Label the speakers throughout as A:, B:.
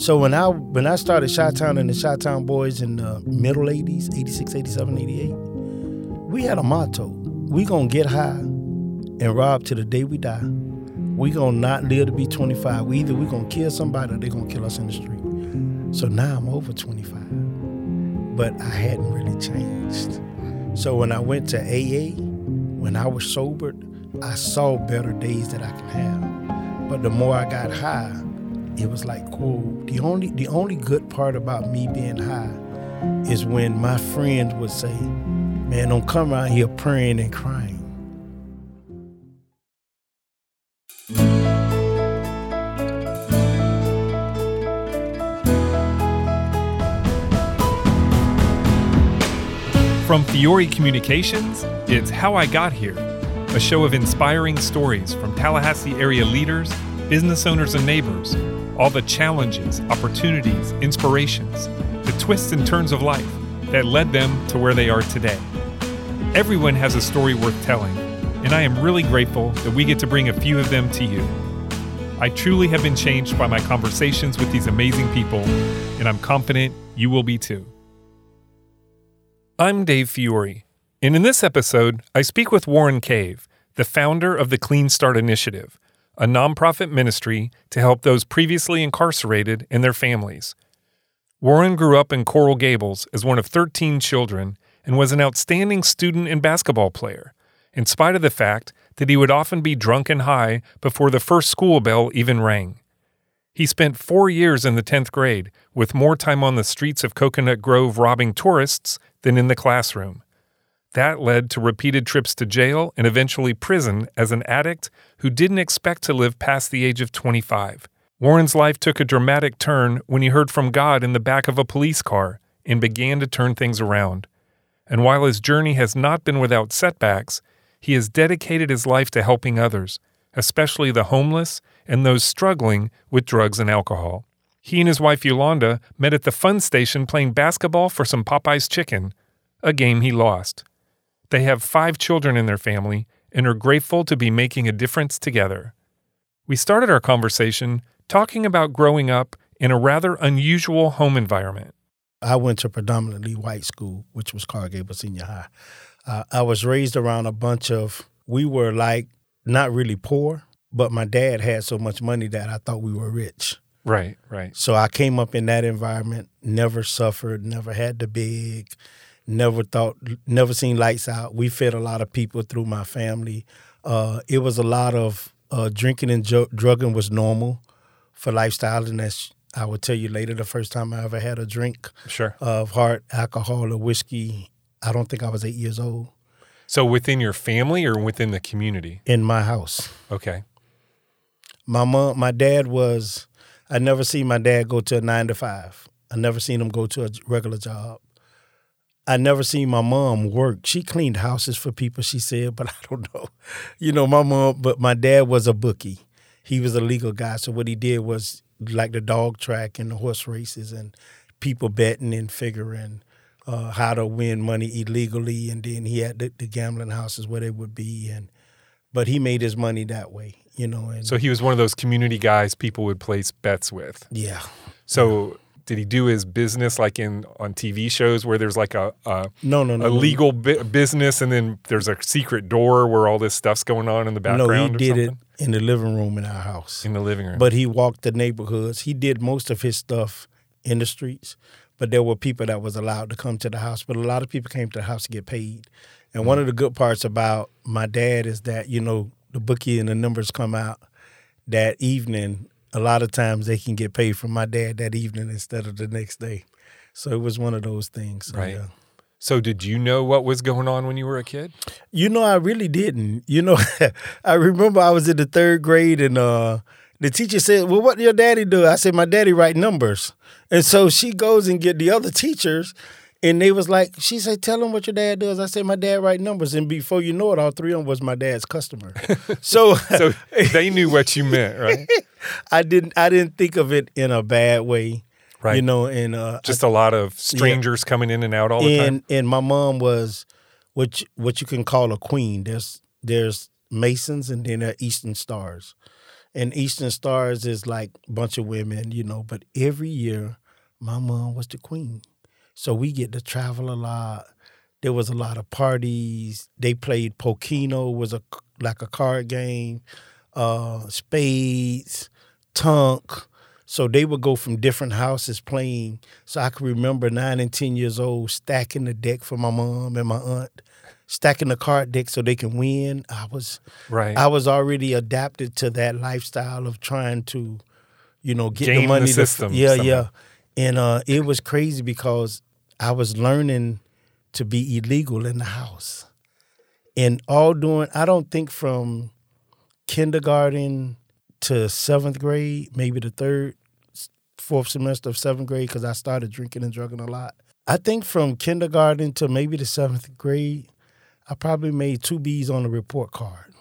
A: So when I when I started Chi-Town and the Chi-Town Boys in the middle 80s, 86, 87, 88, we had a motto. We gonna get high and rob till the day we die. We gonna not live to be 25. We either we gonna kill somebody or they gonna kill us in the street. So now I'm over 25. But I hadn't really changed. So when I went to AA, when I was sobered, I saw better days that I can have. But the more I got high, it was like, cool. The only the only good part about me being high is when my friends would say, Man, don't come around here praying and crying.
B: From Fiore Communications, it's How I Got Here, a show of inspiring stories from Tallahassee area leaders, business owners, and neighbors. All the challenges, opportunities, inspirations, the twists and turns of life that led them to where they are today. Everyone has a story worth telling, and I am really grateful that we get to bring a few of them to you. I truly have been changed by my conversations with these amazing people, and I'm confident you will be too. I'm Dave Fiore, and in this episode, I speak with Warren Cave, the founder of the Clean Start Initiative, a nonprofit ministry to help those previously incarcerated and their families. Warren grew up in Coral Gables as one of 13 children and was an outstanding student and basketball player, in spite of the fact that he would often be drunk and high before the first school bell even rang. He spent four years in the 10th grade, with more time on the streets of Coconut Grove robbing tourists than in the classroom. That led to repeated trips to jail and eventually prison as an addict who didn't expect to live past the age of 25. Warren's life took a dramatic turn when he heard from God in the back of a police car and began to turn things around. And while his journey has not been without setbacks, he has dedicated his life to helping others, especially the homeless and those struggling with drugs and alcohol. He and his wife Yolanda met at the fun station playing basketball for some Popeye's chicken, a game he lost. They have five children in their family and are grateful to be making a difference together. We started our conversation talking about growing up in a rather unusual home environment.
A: I went to a predominantly white school, which was Coral Gables Senior High. Uh, I was raised around a bunch of, we were like not really poor, but my dad had so much money that I thought we were rich.
B: Right, right.
A: So I came up in that environment, never suffered, never had to beg, never thought, never seen lights out. We fed a lot of people through my family. Uh, it was a lot of uh, drinking and ju- drugging was normal for lifestyle, and that's I will tell you later the first time I ever had a drink
B: Sure.
A: of hard alcohol or whiskey. I don't think I was eight years old
B: So within your family or within the community?
A: in my house.
B: Okay.
A: My mom, my dad was. I never seen my dad go to a nine to five. I never seen him go to a regular job. I never seen my mom work. She cleaned houses for people. She said, but I don't know. You know, my mom. But my dad was a bookie. He was a legal guy. So what he did was like the dog track and the horse races and people betting and figuring uh, how to win money illegally. And then he had the, the gambling houses where they would be. And but he made his money that way. You know. And
B: So he was one of those community guys people would place bets with.
A: yeah.
B: So did he do his business like in on TV shows where there's like a a,
A: No, no, no.
B: a legal bu- business and then there's a secret door where all this stuff's going on in the background?
A: No,
B: he
A: did it in the living room in our house.
B: in the living room.
A: But he walked the neighborhoods. He did most of his stuff in the streets. But there were people that was allowed to come to the house. But a lot of people came to the house to get paid. And one mm. of the good parts about my dad is that, you know, the bookie and the numbers come out that evening. A lot of times they can get paid from my dad that evening instead of the next day. So it was one of those things. So,
B: Right.
A: yeah.
B: so did you know what was going on when you were a kid?
A: You know, I really didn't. You know, I remember I was in the third grade and uh, the teacher said, Well, what did your daddy do? I said, My daddy write numbers. And so she goes and get the other teachers and they was like, she said, Tell them what your dad does. I said, My dad write numbers. And before you know it, all three of them was my dad's customer. so
B: So they knew what you meant, right?
A: I didn't I didn't think of it in a bad way.
B: Right.
A: You know, and uh
B: Just a lot of strangers coming in and out all the time.
A: and and my mom was what you, what you can call a queen. There's there's Masons, and then there are Eastern Stars. And Eastern Stars is like a bunch of women, you know. But every year, my mom was the queen, so we get to travel a lot. There was a lot of parties. They played Pokeno, was a like a card game, uh, spades, tunk. So they would go from different houses playing. So I can remember nine and ten years old stacking the deck for my mom and my aunt, stacking the card deck so they can win. I was
B: Right.
A: I was already adapted to that lifestyle of trying to, you know, get
B: Game
A: the
B: the
A: money. to- yeah, yeah. And uh, it was crazy because I was learning to be illegal in the house, and all doing. I don't think from kindergarten to seventh grade, maybe the third, fourth semester of seventh grade, because I started drinking and drugging a lot. I think from kindergarten to maybe the seventh grade, I probably made two B's on the report card.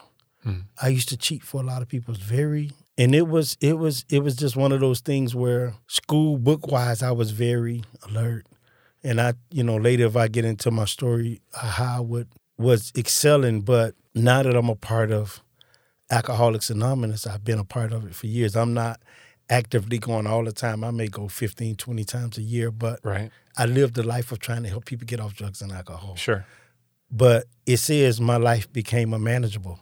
A: I used to cheat for a lot of people. It's very and it was it was it was just one of those things where school book wise I was very alert. And I, you know, later if I get into my story uh, how I would was excelling, but now that I'm a part of Alcoholics Anonymous, I've been a part of it for years. I'm not actively going all the time. I may go 15, 20 times a year, but
B: right.
A: I live the life of trying to help people get off drugs and alcohol
B: Sure.
A: but it says my life became unmanageable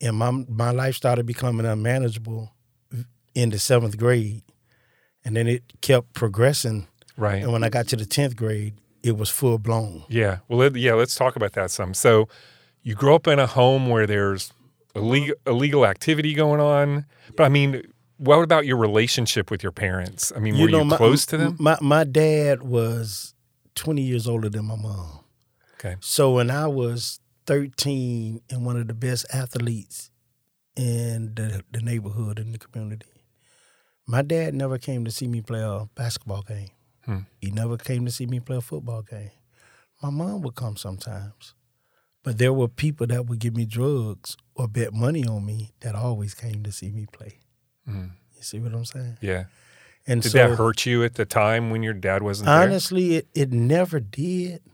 A: and my my life started becoming unmanageable in the seventh grade and then it kept progressing
B: Right.
A: and when i got to the 10th grade it was full blown
B: Yeah. Well, yeah, let's talk about that some. So, you grew up in a home where there's illegal, illegal activity going on. But I mean, what about your relationship with your parents? I mean, were you
A: my,
B: close to them?
A: my, my dad was 20 years older than my mom
B: Okay.
A: so when i was 13 and one of the best athletes in the, the neighborhood in the community my dad never came to see me play a basketball game
B: Hmm.
A: He never came to see me play a football game. My mom would come sometimes, but there were people that would give me drugs or bet money on me that always came to see me play.
B: Mm.
A: You see what I'm saying?
B: Yeah.
A: And
B: Did
A: so,
B: that hurt you at the time when your dad wasn't there?
A: honestly, it, it never did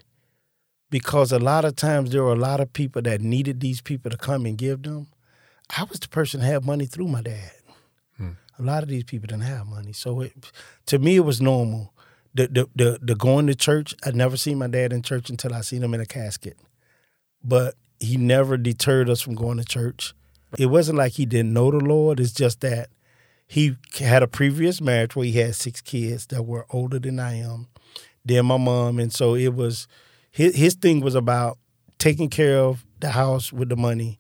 A: because a lot of times there were a lot of people that needed these people to come and give them. I was the person that had money through my dad.
B: Hmm.
A: A lot of these people didn't have money, so it, to me it was normal. The, the the the going to church. I'd never seen my dad in church until I seen him in a casket, but he never deterred us from going to church. It wasn't like he didn't know the Lord. It's just that he had a previous marriage where he had six kids that were older than I am. Then my mom, and so it was his his thing was about taking care of the house with the money,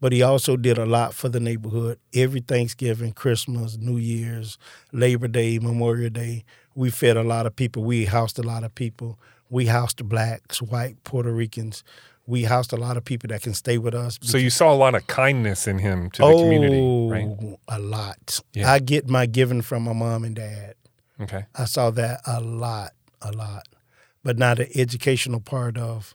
A: but he also did a lot for the neighborhood. Every Thanksgiving, Christmas, New Year's, Labor Day, Memorial Day, we fed a lot of people. We housed a lot of people. We housed blacks, white, Puerto Ricans. We housed a lot of people that can stay with us.
B: So you saw a lot of kindness in him to the oh, community, right?
A: Oh, A lot.
B: Yeah.
A: I get my giving from my mom and dad.
B: Okay.
A: I saw that a lot, a lot. But not the educational part of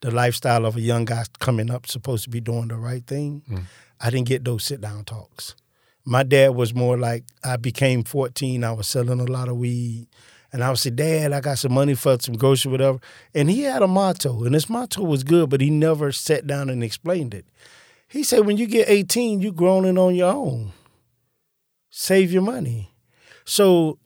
A: the lifestyle of a young guy coming up, supposed to be doing the right thing,
B: Mm.
A: I didn't get those sit down talks. My dad was more like, I became 14, I was selling a lot of weed. And I would say, Dad, I got some money for some grocery, whatever. And he had a motto, and his motto was good, but he never sat down and explained it. He said, When you get 18, you grown and on your own. Save your money. So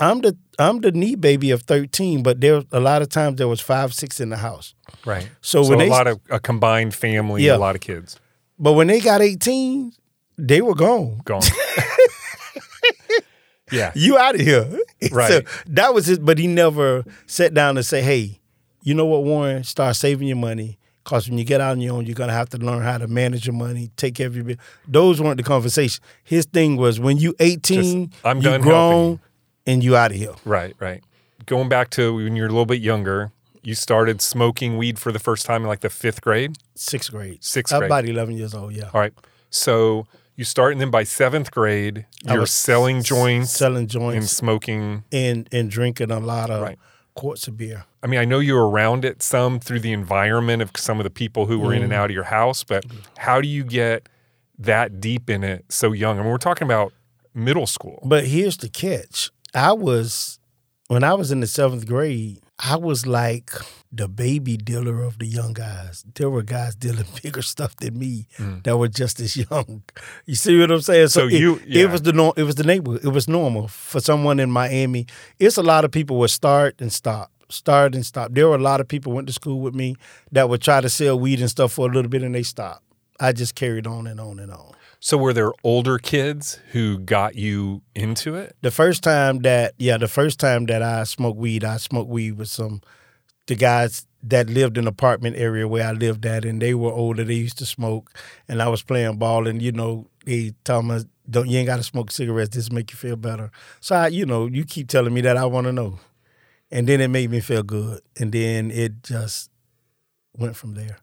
A: I'm the I'm the knee baby of 13, but there a lot of times there was five, six in the house.
B: Right.
A: So
B: So,
A: when
B: a
A: they-
B: lot of a combined family,
A: Yeah.
B: a lot of kids
A: But when they got 18, they were gone.
B: gone. yeah.
A: You out of here.
B: Right.
A: So that was it. But he never sat down and say, hey, you know what, Warren? Start saving your money. Because when you get out on your own, you're going to have to learn how to manage your money, take care of your. Those weren't the conversation. His thing was when you 18,
B: Just, I'm
A: you
B: done
A: grown
B: helping
A: and you out of here.
B: Right, right. Going back to when you're a little bit younger, you started smoking weed for the first time in like the fifth grade.
A: Sixth grade.
B: Sixth grade.
A: About 11 years old, yeah.
B: All right. So you start, and then by seventh grade, you're selling joints
A: Selling joints, and
B: smoking.
A: and, and drinking a lot of
B: Right.
A: quarts of beer.
B: I mean, I know you were around it some through the environment of some of the people who were in
A: Mm.
B: and out of your house, but how do you get that deep in it so young? I mean, we're talking about middle school.
A: But here's the catch. I was when I was in the seventh grade, I was like the baby dealer of the young guys. There were guys dealing bigger stuff than me that were just as young. You see what I'm saying?
B: Mm. So
A: it,
B: you- yeah.
A: it was the nor- it was the neighborhood. It was normal for someone in Miami. It's a lot of people would start and stop, start and stop. There were a lot of people went to school with me that would try to sell weed and stuff for a little bit and they stopped. I just carried on and on and on.
B: So were there older kids who got you into it?
A: The first time that yeah, the first time that I smoked weed, I smoked weed with some the guys that lived in the apartment area where I lived at, and they were older. They used to smoke, and I was playing ball, and you know they told me, "Don't you ain't got to smoke cigarettes? This make you feel better." So I, you know, you keep telling me that I want to know, and then it made me feel good, and then it just went from there.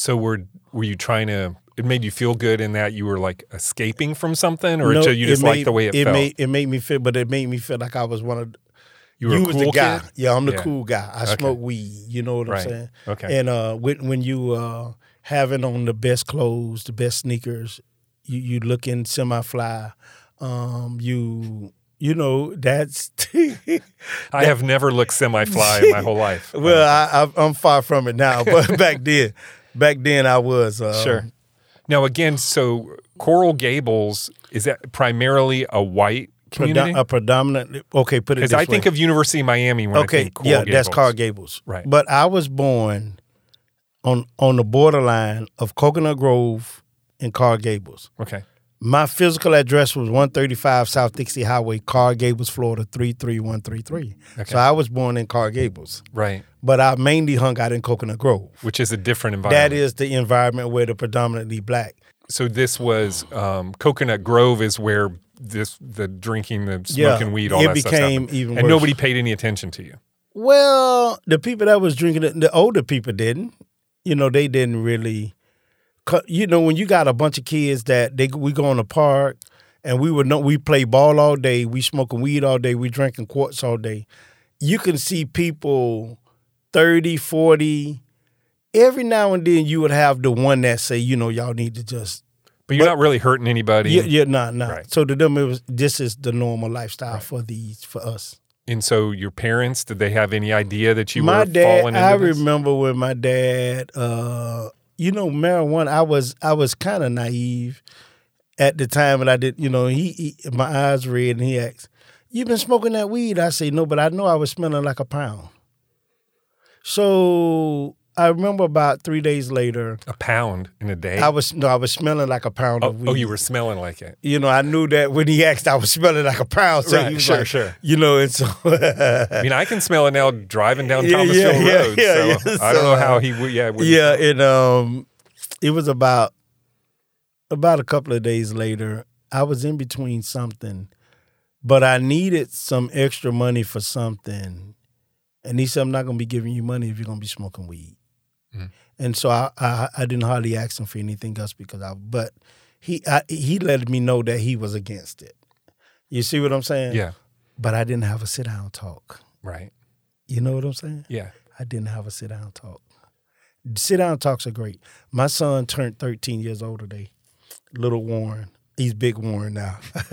B: So were were you trying to? It made you feel good in that you were like escaping from something, or
A: No,
B: you just
A: it
B: liked
A: made-
B: the way it,
A: it
B: felt.
A: made it made me feel, but it made me feel like I was one of the,
B: you were a
A: was
B: cool
A: the guy.
B: kid.
A: Yeah, I'm the
B: Yeah.
A: cool guy. I
B: Okay.
A: smoke weed. You know what
B: Right.
A: I'm saying?
B: Okay.
A: And uh, when when you uh, having on the best clothes, the best sneakers, you you looking semi fly. Um, you you know that's
B: I have never looked semi fly in my whole life.
A: well I, I I'm far from it now, but back then, back then I was uh,
B: Sure. Now again, so Coral Gables is that primarily a white community?
A: predo- a predominantly okay. Put it
B: Because I think of University of Miami when I
A: okay,
B: think Coral
A: yeah,
B: Gables.
A: that's Coral Gables.
B: Right.
A: But I was born on on the borderline of Coconut Grove and Coral Gables.
B: Okay.
A: My physical address was 135 South Dixie Highway, Coral Gables, Florida 33133.
B: Okay.
A: So I was born in Coral Gables,
B: Right.
A: but I mainly hung out in Coconut Grove.
B: Which is a different environment.
A: That is the environment where the predominantly black.
B: so this was um, Coconut Grove is where this the drinking, the
A: Yeah,
B: smoking weed, all
A: it
B: that
A: became
B: happened.
A: even
B: and
A: worse.
B: nobody paid any attention to you.
A: Well, the people that was drinking it, the older people didn't. You know, they didn't really. You know, when you got a bunch of kids that they we go in the park and we would know we play ball all day, we smoking weed all day, we drinking quarts all day. You can see people 30, 40. Every now and then you would have the one that say, you know, y'all need to just
B: But you're
A: But-
B: not really hurting anybody.
A: yeah, yeah, nah, nah.
B: Right.
A: So to them, it was this is the normal lifestyle for these for us.
B: And so your parents, did they have any idea that you
A: my
B: were
A: dad
B: falling into
A: i
B: this?
A: remember when my dad uh you know marijuana i was i was kind of naive at the time and i did you know he, he my eyes red and he asked you been smoking that weed? I say no but i know i was smelling like a pound. So i remember about three days later
B: a pound in a day.
A: i was no i was smelling like a pound
B: oh,
A: of weed
B: oh, you were smelling like it.
A: you know i knew that when he asked i was smelling like a pound so
B: Right, sure,
A: like,
B: sure.
A: you know and so
B: I mean, I can smell it now driving down
A: Yeah,
B: Thomasville
A: yeah,
B: Road.
A: yeah,
B: so
A: yeah,
B: I don't know how he would. Yeah,
A: yeah and um it was about about a couple of days later i was in between something but i needed some extra money for something and he said i'm not going to be giving you money if you're going to be smoking weed
B: Mm.
A: and so I, I i didn't hardly ask him for anything else because i but he I, he let me know that he was against it you see what i'm saying
B: yeah,
A: but i didn't have a sit down talk
B: right.
A: you know what i'm saying
B: Yeah,
A: I didn't have a sit down talk. Sit down talks are great. My son turned 13 years old today. Little Warren. He's big Warren now.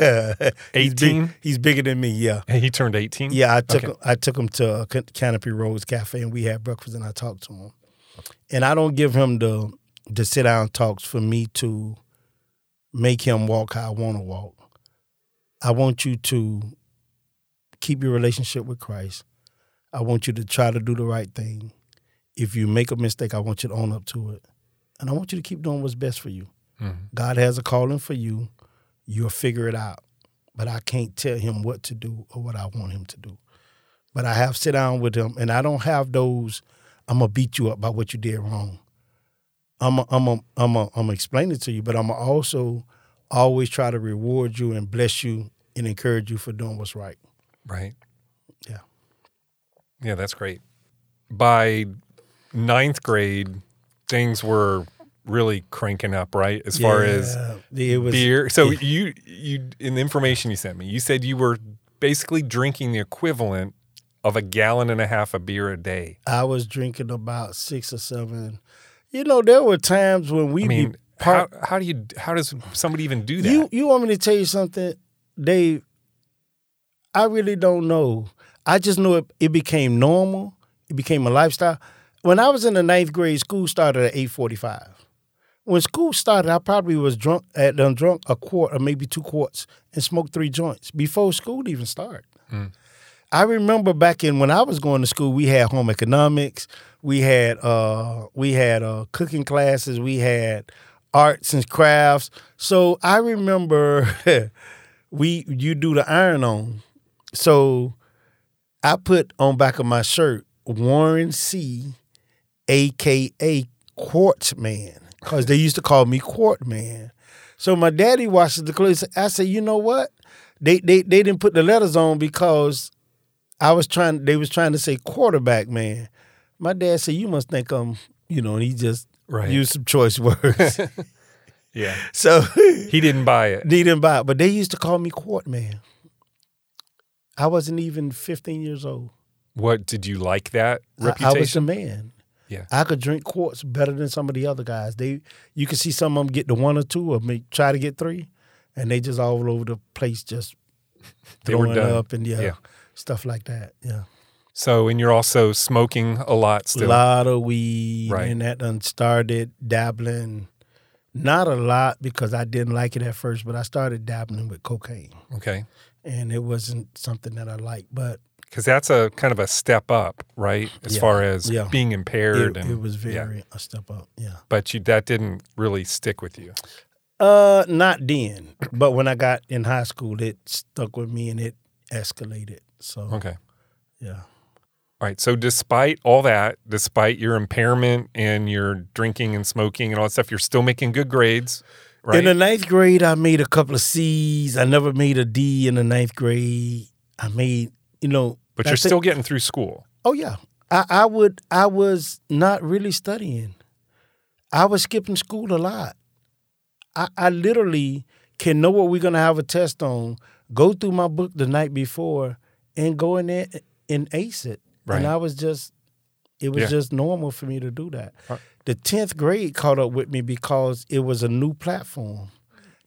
A: He's big-
B: 18?
A: He's bigger than me, yeah.
B: Hey, he turned eighteen.
A: Yeah, I took
B: Okay.
A: him, I took him to Canopy Road Cafe and we had breakfast and I talked to him. And I don't give him the the sit down talks for me to make him walk how I want to walk. I want you to keep your relationship with Christ. I want you to try to do the right thing. If you make a mistake, I want you to own up to it. And I want you to keep doing what's best for you.
B: Mhm.
A: God has a calling for you. You'll figure it out. But I can't tell him what to do or what I want him to do. But I have sit down with him and I don't have those I'm gonna beat you up by what you did wrong. I'm a, I'm a, I'm a, I'm gonna explain it to you, but I'm gonna also always try to reward you and bless you and encourage you for doing what's right.
B: Right.
A: Yeah.
B: Yeah, that's great. By ninth grade, things were really cranking up, right? As far as
A: Yeah, it was
B: beer. So you you in the information you sent me, you said you were basically drinking the equivalent of a gallon and a half of beer a day.
A: I was drinking about six or seven. You know, there were times when we
B: I mean,
A: be
B: how, how do you how does somebody even do that?
A: You you want me to tell you something, Dave? I really don't know. I just know it, it became normal, it became a lifestyle. When I was in the ninth grade, school started at eight forty-five. When school started, I probably was drunk at done drunk a quart or maybe two quarts and smoked three joints before school even started. Mm. I remember back in when I was going to school, we had home economics, we had uh, we had uh, cooking classes, we had arts and crafts. So I remember we you do the iron on. So I put on back of my shirt Warren C, aka Quartz Man, because they used to call me Quartz Man. So my daddy washes the clothes. I said, you know what? They they they didn't put the letters on because I was trying. They was trying to say quarterback man. My dad said, you must think I'm, you know, and he just
B: Right.
A: used some choice words.
B: Yeah.
A: so
B: He didn't buy it.
A: they didn't buy it, but they used to call me Quart Man. I wasn't even 15 years old.
B: What did you like that reputation?
A: I, was a man.
B: Yeah.
A: I could drink quarts better than some of the other guys. They, you could see some of them get the one or two, or make, try to get three, and they just all over the place, just throwing up and yeah,
B: Yeah.
A: Stuff like that. Yeah,
B: so, and you're also smoking a lot still.
A: a lot of weed,
B: Right.
A: and that done started dabbling. Not a lot because I didn't like it at first, but I started dabbling with cocaine,
B: Okay.
A: and it wasn't something that I liked. But
B: Because that's a kind of a step up, right? As
A: Yeah.
B: far as
A: Yeah.
B: being impaired.
A: it,
B: and,
A: it was
B: yeah.
A: very a step up. Yeah.
B: But you, that didn't really stick with you.
A: Uh, not then, but when I got in high school, it stuck with me and it escalated. So
B: Okay.
A: yeah,
B: All right. So, despite all that, despite your impairment and your drinking and smoking and all that stuff, you're still making good grades, right?
A: in the ninth grade, I made a couple of C's. I never made a D in the ninth grade. I made, you know,
B: but you're still getting through school.
A: Oh yeah, I, I would. I was not really studying. I was skipping school a lot. I, I literally can know what we're gonna have a test on. Go through my book the night before and go in there and ace it.
B: Right.
A: And I was just, it was
B: Yeah.
A: just normal for me to do that.
B: Right.
A: The tenth grade caught up with me because it was a new platform.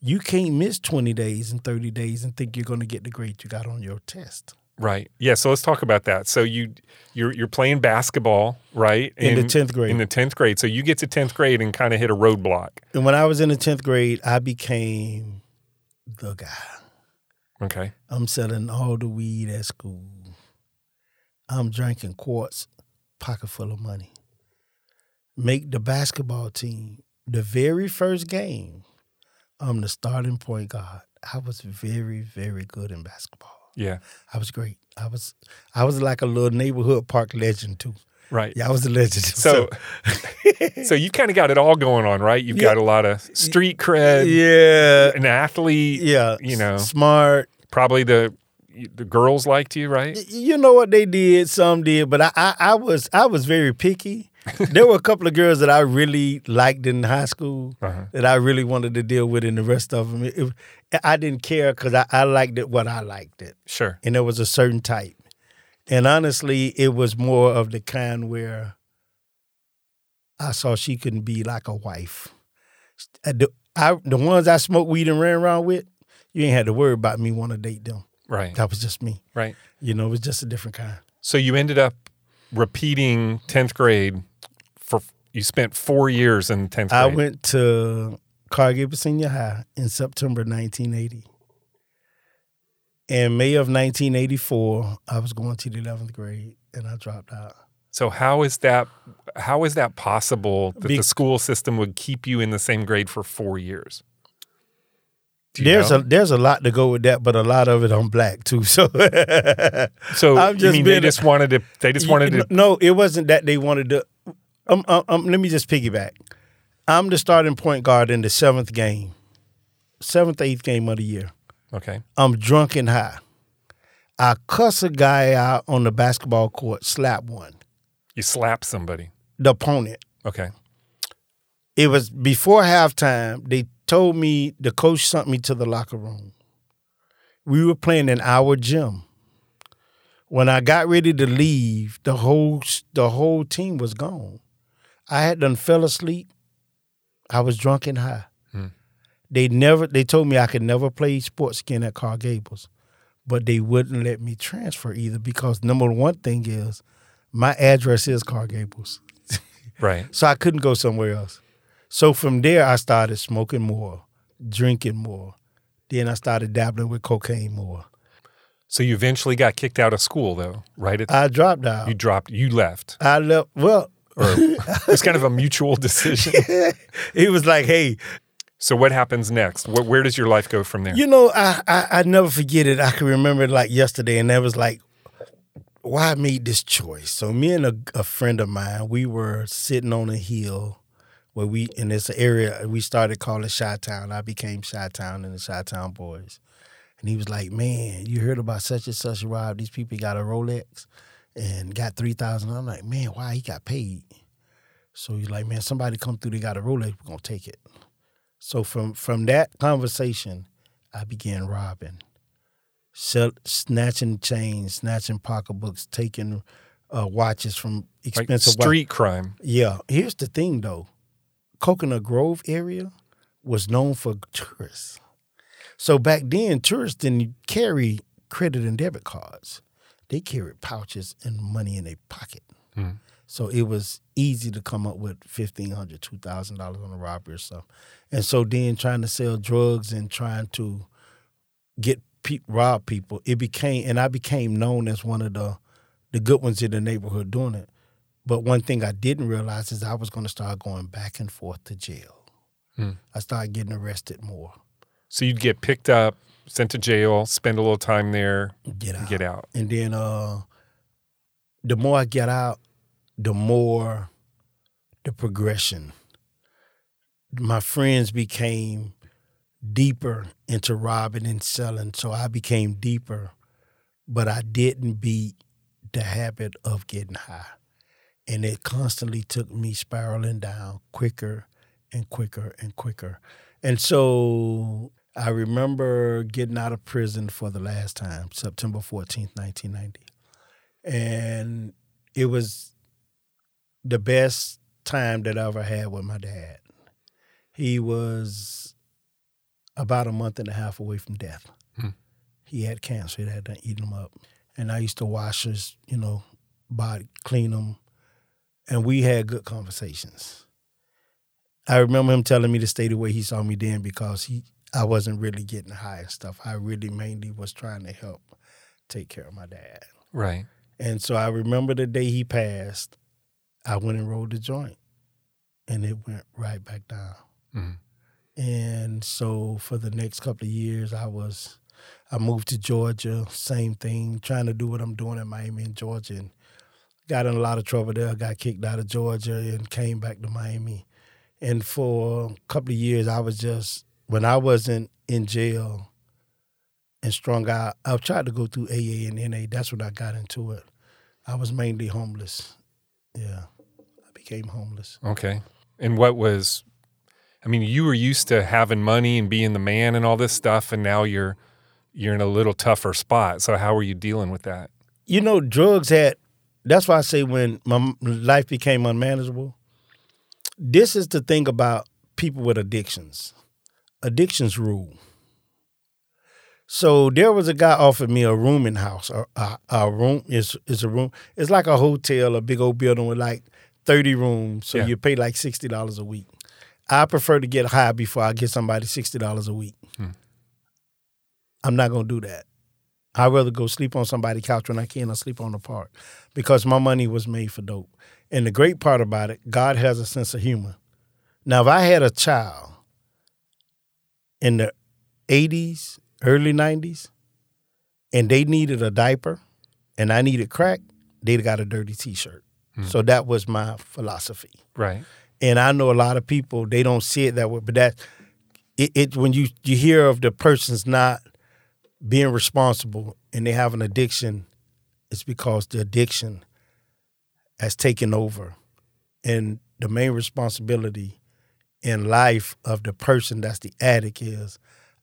A: You can't miss twenty days and thirty days and think you're gonna get the grade you got on your test.
B: Right. Yeah. So let's talk about that. So you you're you're playing basketball, right?
A: In the 10th grade.
B: In the tenth grade. So you get to tenth grade and kind of hit a roadblock.
A: And when I was in the tenth grade, I became the guy.
B: Okay.
A: I'm selling all the weed at school. I'm drinking quarts, pocket full of money. Make the basketball team. The very first game, I'm the starting point guard. I was very, very good in basketball.
B: Yeah.
A: I was great. I was I was like a little neighborhood park legend too.
B: Right.
A: Yeah, I was a legend.
B: So so you kind of got it all going on, right? You've got a lot of street cred,
A: yeah,
B: an athlete,
A: yeah,
B: you know.
A: smart,
B: probably the the girls liked you, right?
A: you know what they did some did but I, I i was i was very picky there were a couple of girls that i really liked in high school
B: Uh-huh.
A: that i really wanted to deal with and the rest of them it, it- i didn't care because I, I liked it what i liked it
B: Sure.
A: and there was a certain type and honestly it was more of the kind where i saw she couldn't be like a wife Uh, the, I, the ones i smoked weed and ran around with you ain't had to worry about me want to date them
B: Right.
A: that was just me
B: Right.
A: you know it was just a different kind
B: So you ended up repeating 10th grade for you spent 4 years in 10th grade.
A: I went to Cargill Senior High in September 1980. In May of 1984, I was going to the 11th grade and I dropped out.
B: So how is that how is that possible that
A: Be-
B: the school system would keep you in the same grade for 4 years?
A: There's
B: know?
A: a there's a lot to go with that, but a lot of it I'm black too. So
B: so
A: I'm
B: you
A: just
B: mean they just wanted to they just wanted to
A: no, it wasn't that they wanted to. Um, um, um, let me just piggyback. I'm the starting point guard in the seventh game, seventh eighth game of the year.
B: Okay.
A: I'm drunk and high. I cuss a guy out on the basketball court, slap one,
B: You slap somebody.
A: the opponent.
B: Okay.
A: It was before halftime. They told me the coach sent me to the locker room. We were playing in our gym. When I got ready to leave, the whole the whole team was gone. I had done fell asleep. I was drunk and high. They never they told me I could never play sports again at Car Gables, but they wouldn't let me transfer either because number one thing is My address is Car Gables.
B: Right.
A: So I couldn't go somewhere else. So from there, I started smoking more, drinking more. Then I started dabbling with cocaine more.
B: So you eventually got kicked out of school, though, right? At,
A: I dropped out.
B: you dropped. You left.
A: I left. Well,
B: Or it was kind of a mutual decision.
A: it was like, hey,
B: So what happens next? Where, where does your life go from there?
A: you know, I, I I never forget it. I can remember it like yesterday, and that was like, why I made this choice. So me and a, a friend of mine, we were sitting on a hill where we in this area we started calling Chi Town. I became Chi Town and the Chi Town Boys. And he was like, Man, you heard about such and such Rob, these people got a Rolex and got three thousand. I'm like, man, why he got paid? So he's like, Man, somebody come through, they got a Rolex, we're gonna take it. So from from that conversation, I began robbing, sell, snatching chains, snatching pocketbooks, taking uh, watches from
B: Like
A: expensive wa-
B: street crime.
A: yeah. Here's the thing though. Coconut Grove area was known for tourists. So back then, tourists didn't carry credit and debit cards. They carried pouches and money in their pocket.
B: Hmm.
A: So it was easy to come up with $1,500, $2,000 on a robbery or something. And so then trying to sell drugs and trying to get pe- rob people, it became, and I became known as one of the, the good ones in the neighborhood doing it. But one thing I didn't realize is I was going to start going back and forth to jail.
B: Hmm.
A: I started getting arrested more.
B: So you'd get picked up, sent to jail, spend a little time there,
A: Get out.
B: get out.
A: And then uh, the more I get out, the more the progression. My friends became deeper into robbing and selling, so I became deeper, but I didn't beat the habit of getting high. And it constantly took me spiraling down quicker and quicker and quicker. And so I remember getting out of prison for the last time, September 14th, 1990. And it was the best time that I ever had with my dad. He was about a month and a half away from death.
B: Hmm.
A: He had cancer, it had done eaten him up. And I used to wash his, you know, body, clean him. And we had good conversations. I remember him telling me to stay the way he saw me then because he I wasn't really getting high and stuff. I really mainly was trying to help take care of my dad.
B: Right.
A: And so I remember the day he passed, I went and rolled the joint and it went right back down.
B: Mhm.
A: And so for the next couple of years, I was, I moved to Georgia, same thing, trying to do what I'm doing in Miami and Georgia. And got in a lot of trouble there, got kicked out of Georgia and came back to Miami. And for a couple of years, I was just, when I wasn't in jail and strung out, I tried to go through AA and NA. That's when I got into it. I was mainly homeless. Yeah, I became homeless.
B: Okay. And what was, I mean, you were used to having money and being the man and all this stuff, and now you're you're in a little tougher spot. So how were you dealing with that?
A: You know, drugs had. That's why I say when my life became unmanageable. This is the thing about people with addictions. Addictions rule. So there was a guy offered me a rooming house. A, a, a room is is a room. It's like a hotel, a big old building with like thirty rooms. So
B: Yeah.
A: you pay like sixty dollars a week. I prefer to get high before I get somebody sixty dollars a week.
B: Hmm.
A: I'm not gonna do that. I'd rather go sleep on somebody's couch when I can or sleep on the park because my money was made for dope. And the great part about it, God has a sense of humor. Now, if I had a child in the 80s, early 90s, and they needed a diaper and I needed crack, they'd got a dirty t shirt. Hmm. So that was my philosophy.
B: Right.
A: And I know a lot of people they don't see it that way, but that it, it when you you hear of the person's not being responsible and they have an addiction, it's because the addiction has taken over, and the main responsibility in life of the person that's the addict is,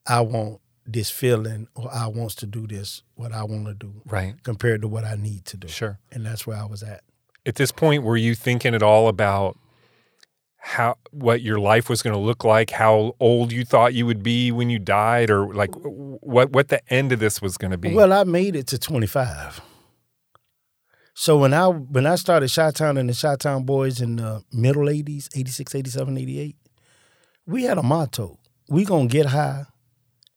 A: I want this feeling or I wants to do this what I want to do
B: Right.
A: compared to what I need to do,
B: Sure.
A: and that's where I was at.
B: At this point, were you thinking at all about how what your life was going to look like, how old you thought you would be when you died, or like what what the end of this was going to be?
A: Well, I made it to 25. So when I when I started Chi Town and the Chi Town Boys in the middle 80s, 86, 87, 88, we had a motto. We gonna get high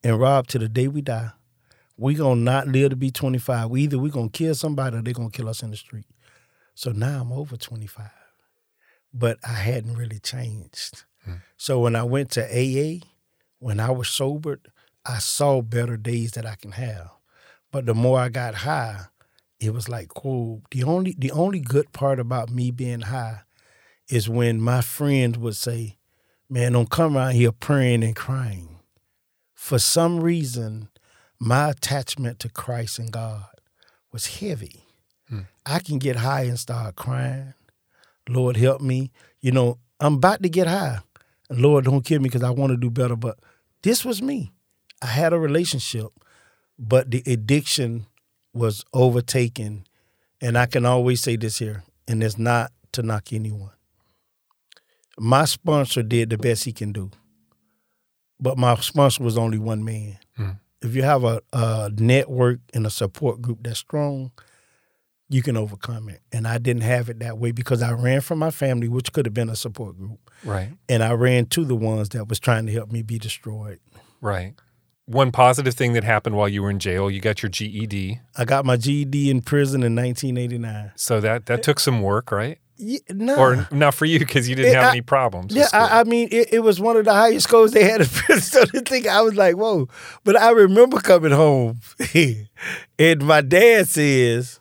A: and rob to the day we die. We gonna not live to be 25. We either we gonna kill somebody or they gonna kill us in the street. So now I'm over 25. But I hadn't really changed. Hmm. So when I went to AA, when I was sobered, I saw better days that I can have. But the more I got high, it was like cool. The only the only good part about me being high is when my friends would say, Man, don't come around here praying and crying. For some reason, my attachment to Christ and God was heavy. Hmm. I can get high and start crying. Lord, help me. You know, I'm about to get high. And Lord, don't kill me because I want to do better. But this was me. I had a relationship, but the addiction was overtaken. And I can always say this here, and it's not to knock anyone. My sponsor did the best he can do, but my sponsor was only one man. Hmm. If you have a, a network and a support group that's strong, you can overcome it. And I didn't have it that way because I ran from my family, which could have been a support group,
B: Right.
A: and I ran to the ones that was trying to help me be destroyed.
B: Right. One positive thing that happened while you were in jail, you got your GED.
A: I got my GED in prison in 1989.
B: So that that took some work, right?
A: Yeah, no.
B: Or not for you because you didn't
A: Yeah,
B: have
A: I-
B: any problems.
A: Yeah. I, I mean, it, it was one of the highest scores they had in. So the thing, I was like, whoa. But I remember coming home, and my dad says,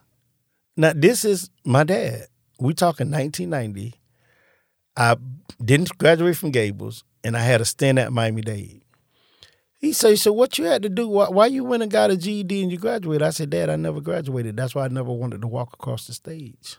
A: now this is my dad. We talking 1990. I didn't graduate from Gables, and I had a stint at Miami Dade. He said, so what you had to do, why, why you went and got a GED and you graduated? I said, Dad, I never graduated. That's why I never wanted to walk across the stage.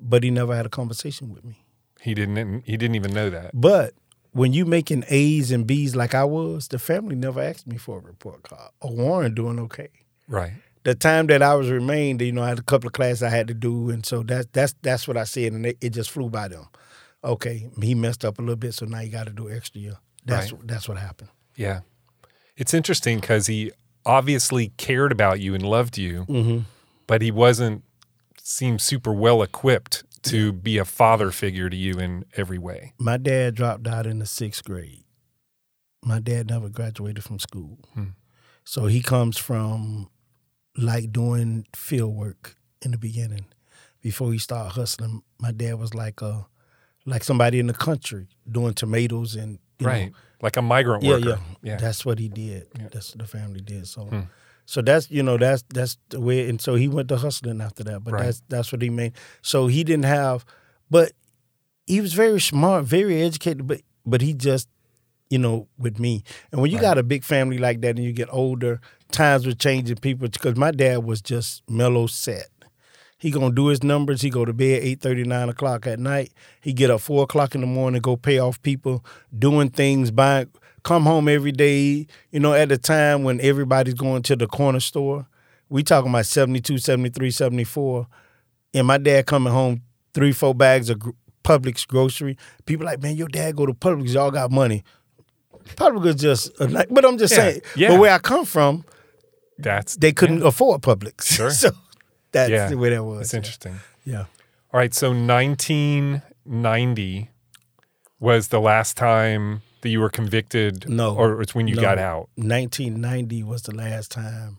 A: But he never had a conversation with me.
B: he didn't he didn't even know that.
A: But when you making A's and B's like I was, the family never asked me for a report card. Or Warren doing okay.
B: Right.
A: The time that I was remained, you know, I had a couple of classes I had to do, and so that's that's that's what I said, and it, it just flew by them. Okay, he messed up a little bit, so now you got to do extra year. That's that's what happened.
B: Yeah. It's interesting because he obviously cared about you and loved you,
A: Mm-hmm.
B: but he wasn't seemed super well equipped to be a father figure to you in every way.
A: My dad dropped out in the sixth grade. My dad never graduated from school.
B: Hmm.
A: So he comes from like doing field work in the beginning. Before he started hustling, my dad was like a like somebody in the country doing tomatoes and you know,
B: right. Like a migrant
A: yeah,
B: worker.
A: yeah,
B: Yeah.
A: That's what he did.
B: Yeah.
A: That's what the family did. So,
B: Hmm.
A: So that's you know that's that's the way. And so he went to hustling after that. But
B: Right.
A: that's that's what he made. So he didn't have, but he was very smart, very educated. But but he just you know with me. And when you
B: Right.
A: got a big family like that and you get older, times were changing. People because my dad was just mellow set. He gonna do his numbers. He go to bed eight thirty, nine o'clock at night. He get up four o'clock in the morning, go pay off people, doing things, buying, come home every day. You know, at the time when everybody's going to the corner store, we talking about 72, 73, 74. And my dad coming home, three, four bags of Publix grocery. People like, man, your dad go to Publix, y'all got money. Publix is just, a night- but I'm just
B: Yeah,
A: saying,
B: yeah.
A: but where I come from,
B: That's
A: they couldn't afford Publix.
B: Sure.
A: so that's
B: Yeah.
A: the way that was.
B: That's interesting.
A: Yeah.
B: All right. So 1990 was the last time that you were convicted.
A: No.
B: Or it's when you
A: No.
B: got out.
A: 1990 was the last time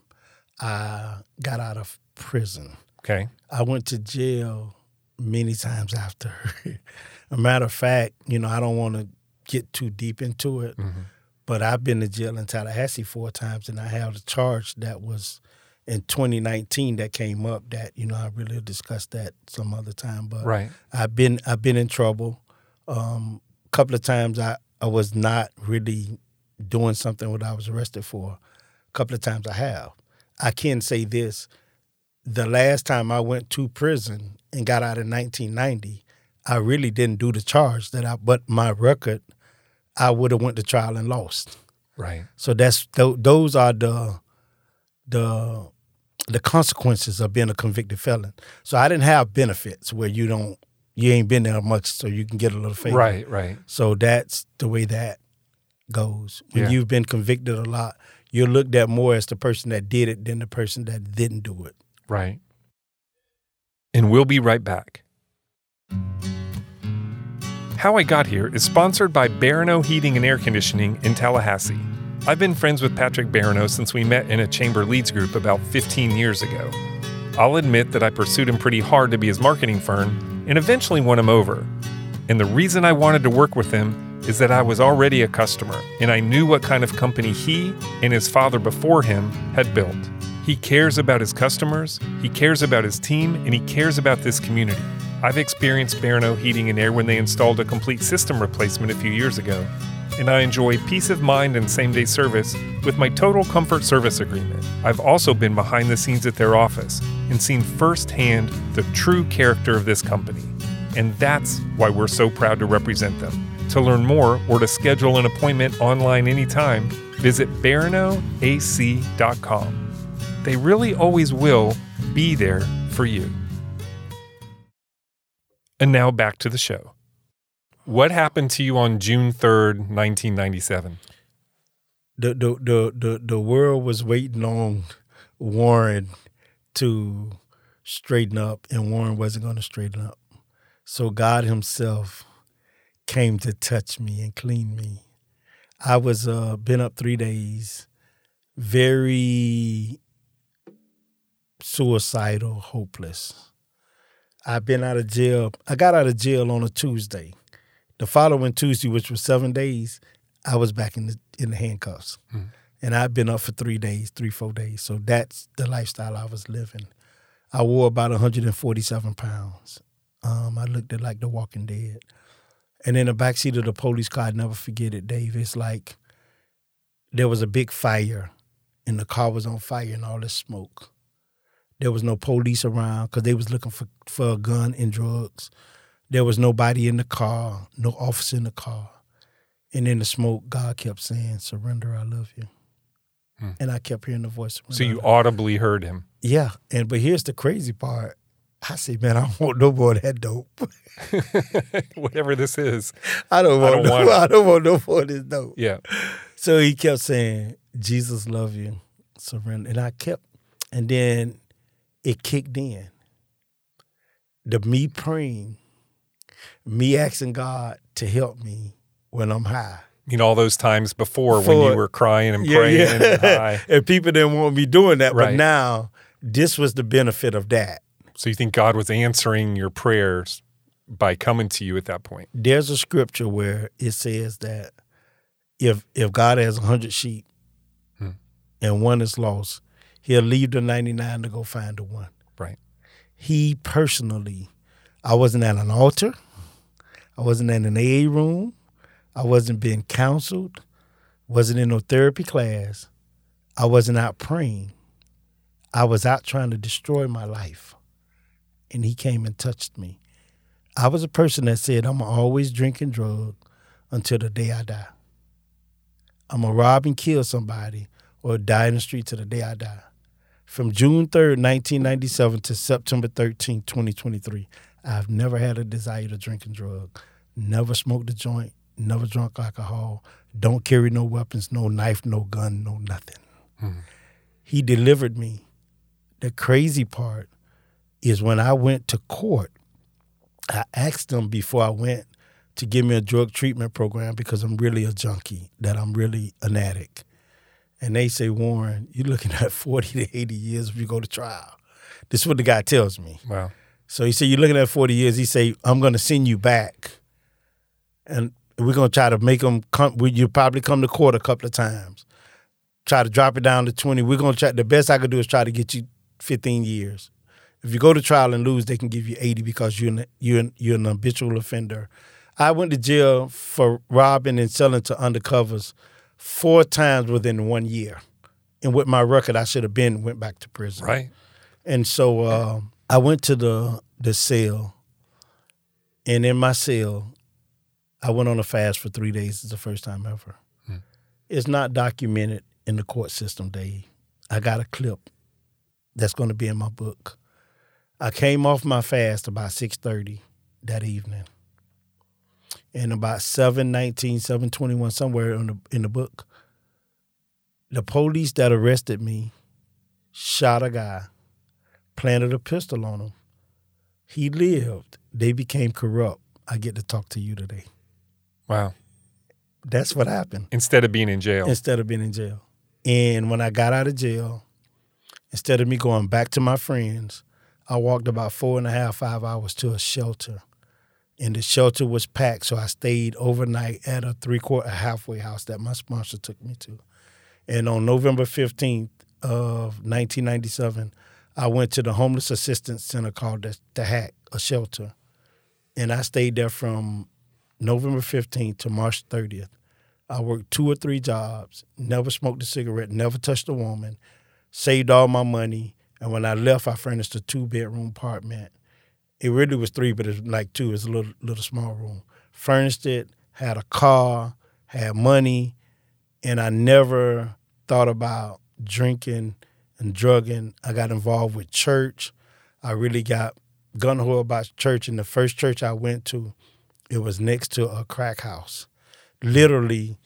A: I got out of prison.
B: Okay.
A: I went to jail many times after. a matter of fact, you know, I don't want to get too deep into it,
B: Mhm.
A: but I've been to jail in Tallahassee four times, and I have a charge that was in 2019 that came up. That you know, I really discussed that some other time. But
B: Right.
A: I've been I've been in trouble. Um, a couple of times I, I was not really doing something what I was arrested for. A couple of times I have. I can say this. The last time I went to prison and got out in 1990, I really didn't do the charge that I but my record I would have went to trial and lost.
B: Right.
A: So that's tho- those are the the the consequences of being a convicted felon. So I didn't have benefits where you don't you ain't been there much, so you can get a little favor.
B: Right. Right.
A: So that's the way that goes. When
B: Yeah.
A: you've been convicted a lot, you're looked at more as the person that did it than the person that didn't do it.
B: Right. And we'll be right back. How I Got Here is sponsored by Barineau Heating and Air Conditioning in Tallahassee. I've been friends with Patrick Barineau since we met in a chamber leads group about 15 years ago. I'll admit that I pursued him pretty hard to be his marketing firm and eventually won him over. And the reason I wanted to work with him is that I was already a customer and I knew what kind of company he and his father before him had built. He cares about his customers, he cares about his team, and he cares about this community. I've experienced Barineau Heating and Air when they installed a complete system replacement a few years ago, and I enjoy peace of mind and same day service with my Total Comfort Service Agreement. I've also been behind the scenes at their office and seen firsthand the true character of this company. And that's why we're so proud to represent them. To learn more or to schedule an appointment online anytime, visit barineauac.com. They really always will be there for you. And now back to the show. What happened to you on June 3rd, 1997?
A: The the the the, the world was waiting on Warren to straighten up, and Warren wasn't going to straighten up. So God Himself came to touch me and clean me. I was uh, been up three days, very suicidal, hopeless. I've been out of jail. I got out of jail on a Tuesday. The following Tuesday, which was seven days, I was back in the in the handcuffs,
B: Mm.
A: and I've been up for three days, three four days. So that's the lifestyle I was living. I wore about 147 pounds. Um, I looked at like the Walking Dead. And in the backseat of the police car, I'd never forget it, Dave. It's like there was a big fire, and the car was on fire and all this smoke. There was no police around because they was looking for, for a gun and drugs. There was nobody in the car, no officer in the car. And in the smoke, God kept saying, "Surrender, I love you."
B: Hmm.
A: And I kept hearing the voice.
B: So you audibly heard him.
A: yeah, and but here's the crazy part. I say, man, I don't want no more of that dope.
B: Whatever this is.
A: I don't
B: I
A: want,
B: don't
A: no,
B: want.
A: I don't want no more of this dope.
B: Yeah.
A: So he kept saying, Jesus love you, surrender. And I kept, and then it kicked in. The me praying, me asking God to help me when I'm high.
B: You know, all those times before when you were crying and praying and high.
A: and people didn't want me doing that.
B: Right.
A: But now this was the benefit of that.
B: So you think God was answering your prayers by coming to you at that point?
A: there's a scripture where it says that if if God has a hundred sheep
B: Hmm.
A: and one is lost, he'll leave the ninety nine to go find the one.
B: Right.
A: He personally, I wasn't at an altar, I wasn't in an AA room, I wasn't being counseled, wasn't in no therapy class, I wasn't out praying. I was out trying to destroy my life. And he came and touched me. I was a person that said, I'm always drinking drug until the day I die. I'm going to rob and kill somebody or die in the street till the day I die. From June 3rd, 1997 to September 13th, 2023, I've never had a desire to drink and drug, never smoked a joint, never drunk alcohol, don't carry no weapons, no knife, no gun, no nothing. Hmm. He delivered me. The crazy part is when I went to court, I asked them before I went to give me a drug treatment program because I'm really a junkie, that I'm really an addict. And they say, Warren, you're looking at 40 to 80 years if you go to trial. This is what the guy tells me.
B: Wow.
A: So he said, You're looking at 40 years. He say, I'm going to send you back. And we're going to try to make them come. we- You probably come to court a couple of times. Try to drop it down to 20. We're going to try. The best I could do is try to get you 15 years. If you go to trial and lose, they can give you 80 because you're an, you're an, you're an habitual offender. I went to jail for robbing and selling to undercovers four times within one year. And with my record, I should have been went back to prison.
B: Right.
A: And so uh, I went to the the cell, and in my cell, I went on a fast for three days. It's the first time ever. Hmm. It's not documented in the court system, Dave. I got a clip that's going to be in my book. I came off my fast about six thirty that evening, and about 719, 721, somewhere in the in the book, the police that arrested me shot a guy planted a pistol on him. He lived. They became corrupt. I get to talk to you today.
B: Wow.
A: That's what happened
B: Instead of being in jail.
A: instead of being in jail. And when I got out of jail, instead of me going back to my friends, I walked about four and a half, five hours to a shelter. And the shelter was packed, so I stayed overnight at a three quarter halfway house that my sponsor took me to. And on November 15th of 1997, I went to the homeless assistance center called the, the Hack, a shelter. And I stayed there from November 15th to March 30th. I worked two or three jobs, never smoked a cigarette, never touched a woman, saved all my money. And when I left, I furnished a two bedroom apartment. It really was three, but it's like two. It's a little little small room. Furnished it, had a car, had money, and I never thought about drinking and drugging. I got involved with church. I really got gun ho about church. And the first church I went to, it was next to a crack house. Literally,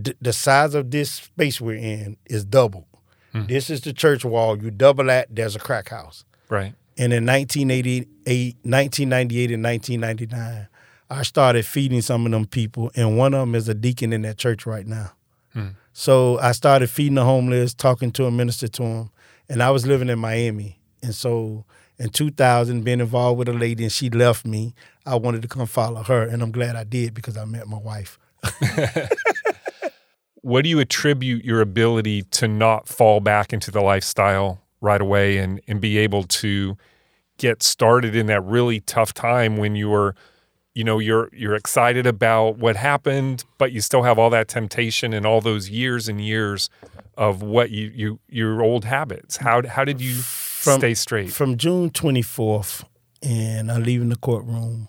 A: d- the size of this space we're in is double. Hmm. This is the church wall. You double that, there's a crack house.
B: right.
A: And in 1988, 1998 and 1999, I started feeding some of them people, and one of them is a deacon in that church right now. Hmm. So I started feeding the homeless, talking to a minister to them, and I was living in Miami. And so in 2000, been involved with a lady, and she left me, I wanted to come follow her, and I'm glad I did because I met my wife.
B: What do you attribute your ability to not fall back into the lifestyle right away and, and be able to get started in that really tough time when you were, you know, you're you're excited about what happened, but you still have all that temptation and all those years and years of what you, you your old habits. How how did you stay straight?
A: From June 24th, and I leave in the courtroom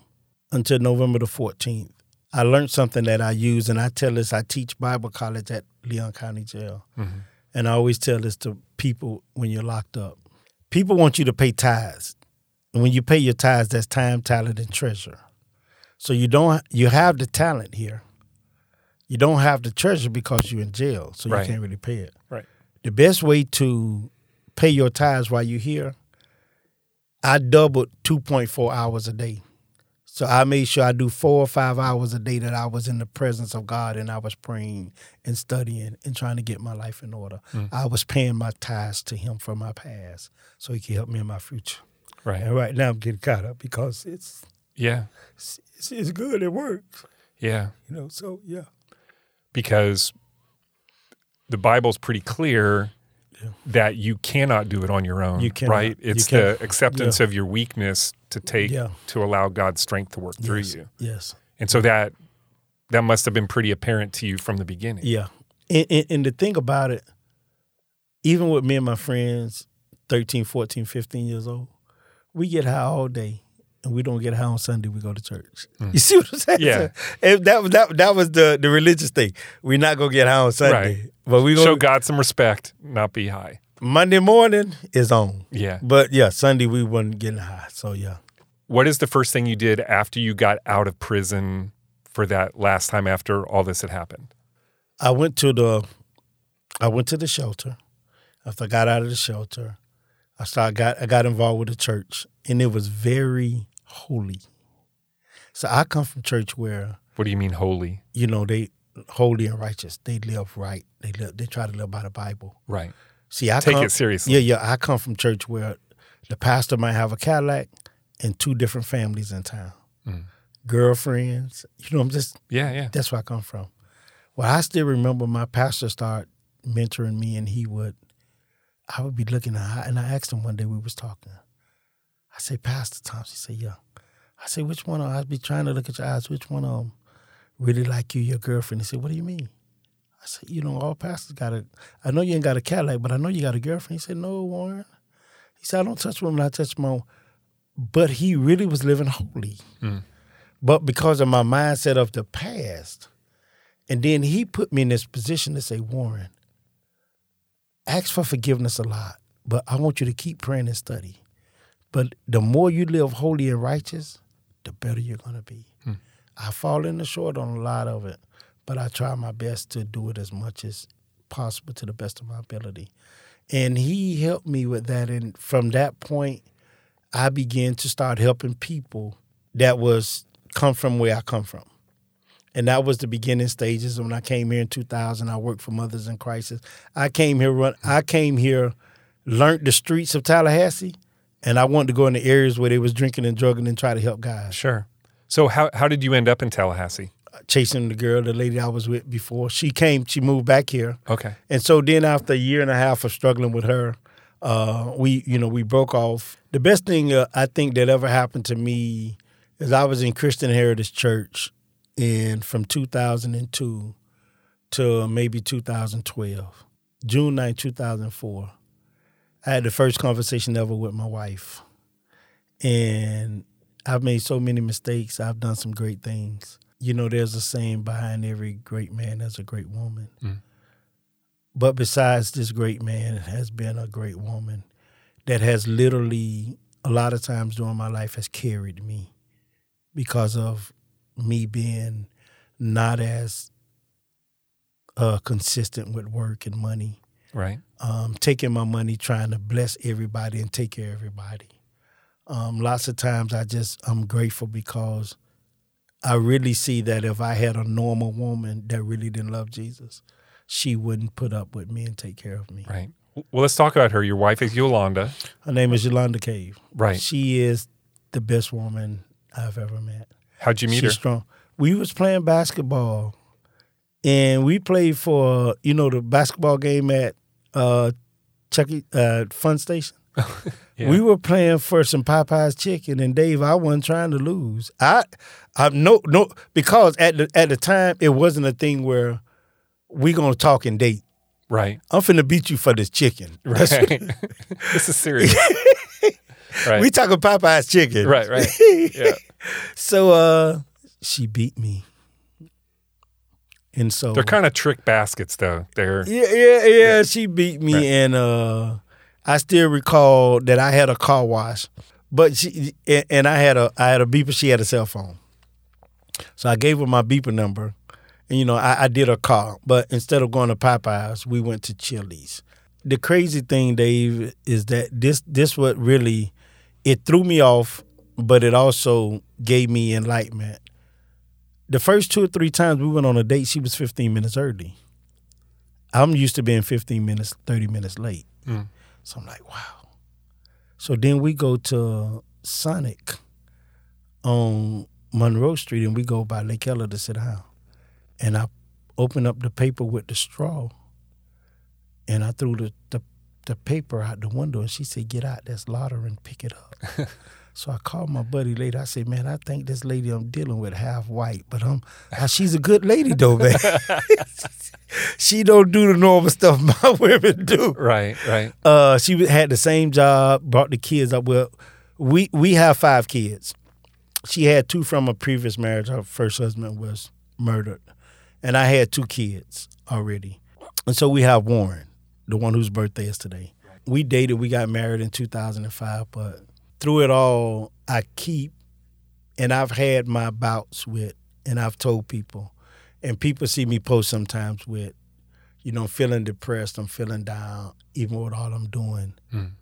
A: until November the 14th, I learned something that I use, and I tell this. I teach Bible college at Leon County Jail, mm-hmm. and I always tell this to people when you're locked up. People want you to pay tithes, and when you pay your tithes, that's time, talent, and treasure. So you don't you have the talent here. You don't have the treasure because you're in jail, so
B: Right.
A: you can't really pay it.
B: Right.
A: The best way to pay your tithes while you're here, I doubled 2.4 hours a day. So I made sure I do four or five hours a day that I was in the presence of God and I was praying and studying and trying to get my life in order. Mm. I was paying my tithes to Him for my past so He can help me in my future.
B: Right.
A: And right now I'm getting caught up because it's
B: Yeah.
A: it's, it's good. It works.
B: Yeah.
A: You know. So yeah.
B: because the Bible's pretty clear that you cannot do it on your own.
A: You cannot.
B: right? It's
A: can't.
B: the acceptance of your weakness to take
A: Yeah.
B: to allow God's strength to work through you.
A: Yes.
B: And so that that must have been pretty apparent to you from the beginning.
A: Yeah. And, and, and the thing about it, even with me and my friends, 13, 14, 15 years old, we get high all day and we don't get high on Sunday, we go to church. Mm. You see what I'm saying?
B: Yeah.
A: And that, was- that, that was the, the religious thing. We're not going to get high on Sunday.
B: Right.
A: But we
B: Show
A: go
B: God some respect, not be high.
A: Monday morning is on.
B: Yeah.
A: But yeah, Sunday we wasn't getting high. So yeah.
B: What is the first thing you did after you got out of prison for that last time after all this had happened?
A: I went to the I went to the shelter. After I got out of the shelter, I started got I got involved with the church and it was very holy. So I come from church where,
B: What do you mean holy?
A: you know, they holy and righteous. They live right. They live they try to live by the Bible.
B: Right.
A: See, I
B: Take
A: come,
B: it seriously.
A: Yeah, yeah. I come from church where the pastor might have a Cadillac and two different families in town.
B: Mm.
A: Girlfriends. You know, I'm just
B: Yeah, yeah.
A: that's where I come from. Well, I still remember my pastor started mentoring me, and he would, I would be looking at, and I asked him one day we was talking. I say, Pastor Thompson. He said, Yeah. I said, which one? Of, I'd be trying to look at your eyes. Which one of them really like you, your girlfriend? He said, What do you mean? I said, You know, all pastors got a. I know you ain't got a Cadillac, but I know you got a girlfriend. He said, No, Warren. He said, I don't touch women. I touch my. Own. But he really was living holy. Hmm. But because of my mindset of the past, and then he put me in this position to say, Warren, ask for forgiveness a lot, but I want you to keep praying and study. But the more you live holy and righteous, the better you're going to be. Hmm. I fall in the short on a lot of it, but I try my best to do it as much as possible to the best of my ability. And he helped me with that. And from that point, I began to start helping people that was come from where I come from. And that was the beginning stages. When I came here in 2000, I worked for Mothers in Crisis. I came here run. I came here, learned the streets of Tallahassee, and I wanted to go into areas where they was drinking and drugging and try to help guys.
B: Sure. So how how did you end up in Tallahassee?
A: Chasing the girl, the lady I was with before. She came. She moved back here.
B: Okay.
A: And so then after a year and a half of struggling with her, uh, we you know we broke off. The best thing uh, I think that ever happened to me is I was in Christian Heritage Church, and from 2002 to maybe 2012, June 9, 2004, I had the first conversation ever with my wife, and I've made so many mistakes. I've done some great things. You know, there's a saying behind every great man, there's a great woman.
B: Mm.
A: But besides this great man, has been a great woman that has literally, a lot of times during my life, has carried me because of me being not as uh, consistent with work and money.
B: Right.
A: Um, taking my money, trying to bless everybody and take care of everybody. Um, lots of times I just I'm grateful because I really see that if I had a normal woman that really didn't love Jesus, she wouldn't put up with me and take care of me.
B: Right. Well, let's talk about her. Your wife is Yolanda.
A: Her name is Yolanda Cave.
B: Right.
A: She is the best woman I've ever met.
B: How'd you meet
A: She's
B: her?
A: strong. We was playing basketball, and we played for you know the basketball game at uh, Chucky uh, Fun Station.
B: Yeah.
A: We were playing for some Popeyes chicken, and Dave, I wasn't trying to lose. I, I no no because at the at the time it wasn't a thing where we gonna talk and date.
B: Right.
A: I'm finna beat you for this chicken.
B: Right. This is serious. right.
A: We talking Popeyes chicken.
B: right. Right. Yeah.
A: So uh she beat me. And so
B: They're kind of trick baskets, though. They're
A: Yeah, yeah, yeah. She beat me,
B: Right.
A: and uh, I still recall that I had a car wash, but she and, I had a I had a beeper. She had a cell phone, so I gave her my beeper number, and you know I, I did her car. But instead of going to Popeyes, we went to Chili's. The crazy thing, Dave, is that this this what really it threw me off, but it also gave me enlightenment. The first two or three times we went on a date, she was 15 minutes early. I'm used to being 15 minutes, 30 minutes late.
B: Mm.
A: So I'm like, wow. So then we go to Sonic on Monroe Street and we go by Lake Ella to sit down. And I open up the paper with the straw and I threw the, the, the paper out the window and she said, Get out, that's lottery and pick it up. so I called my buddy later. I said, Man, I think this lady I'm dealing with half white, but um, she's a good lady though, man. she don't do the normal stuff my women do.
B: right. Right.
A: Uh, she had the same job, brought the kids up. Well, we we have five kids. She had two from a previous marriage. Her first husband was murdered, and I had two kids already. And so we have Warren, the one whose birthday is today. We dated. We got married in 2005, but through it all, I keep, and I've had my bouts with, and I've told people, and people see me post sometimes with, you know, I'm feeling depressed, I'm feeling down, even with all I'm doing.
B: Mm.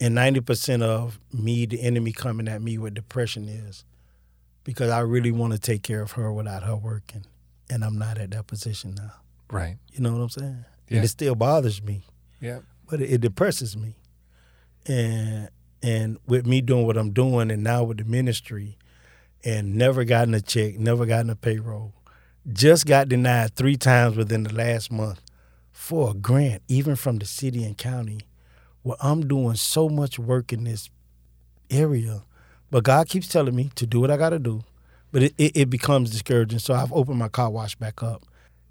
A: And 90% of me, the enemy coming at me with depression is because I really want to take care of her without her working. And I'm not at that position now.
B: Right.
A: You know what I'm saying?
B: Yeah.
A: And it still bothers me,
B: Yeah.
A: but it, it depresses me. And and with me doing what I'm doing and now with the ministry and never gotten a check, never gotten a payroll, just got denied three times within the last month for a grant, even from the city and county, where I'm doing so much work in this area. But God keeps telling me to do what I got to do. But it, it, it becomes discouraging. So I've opened my car wash back up.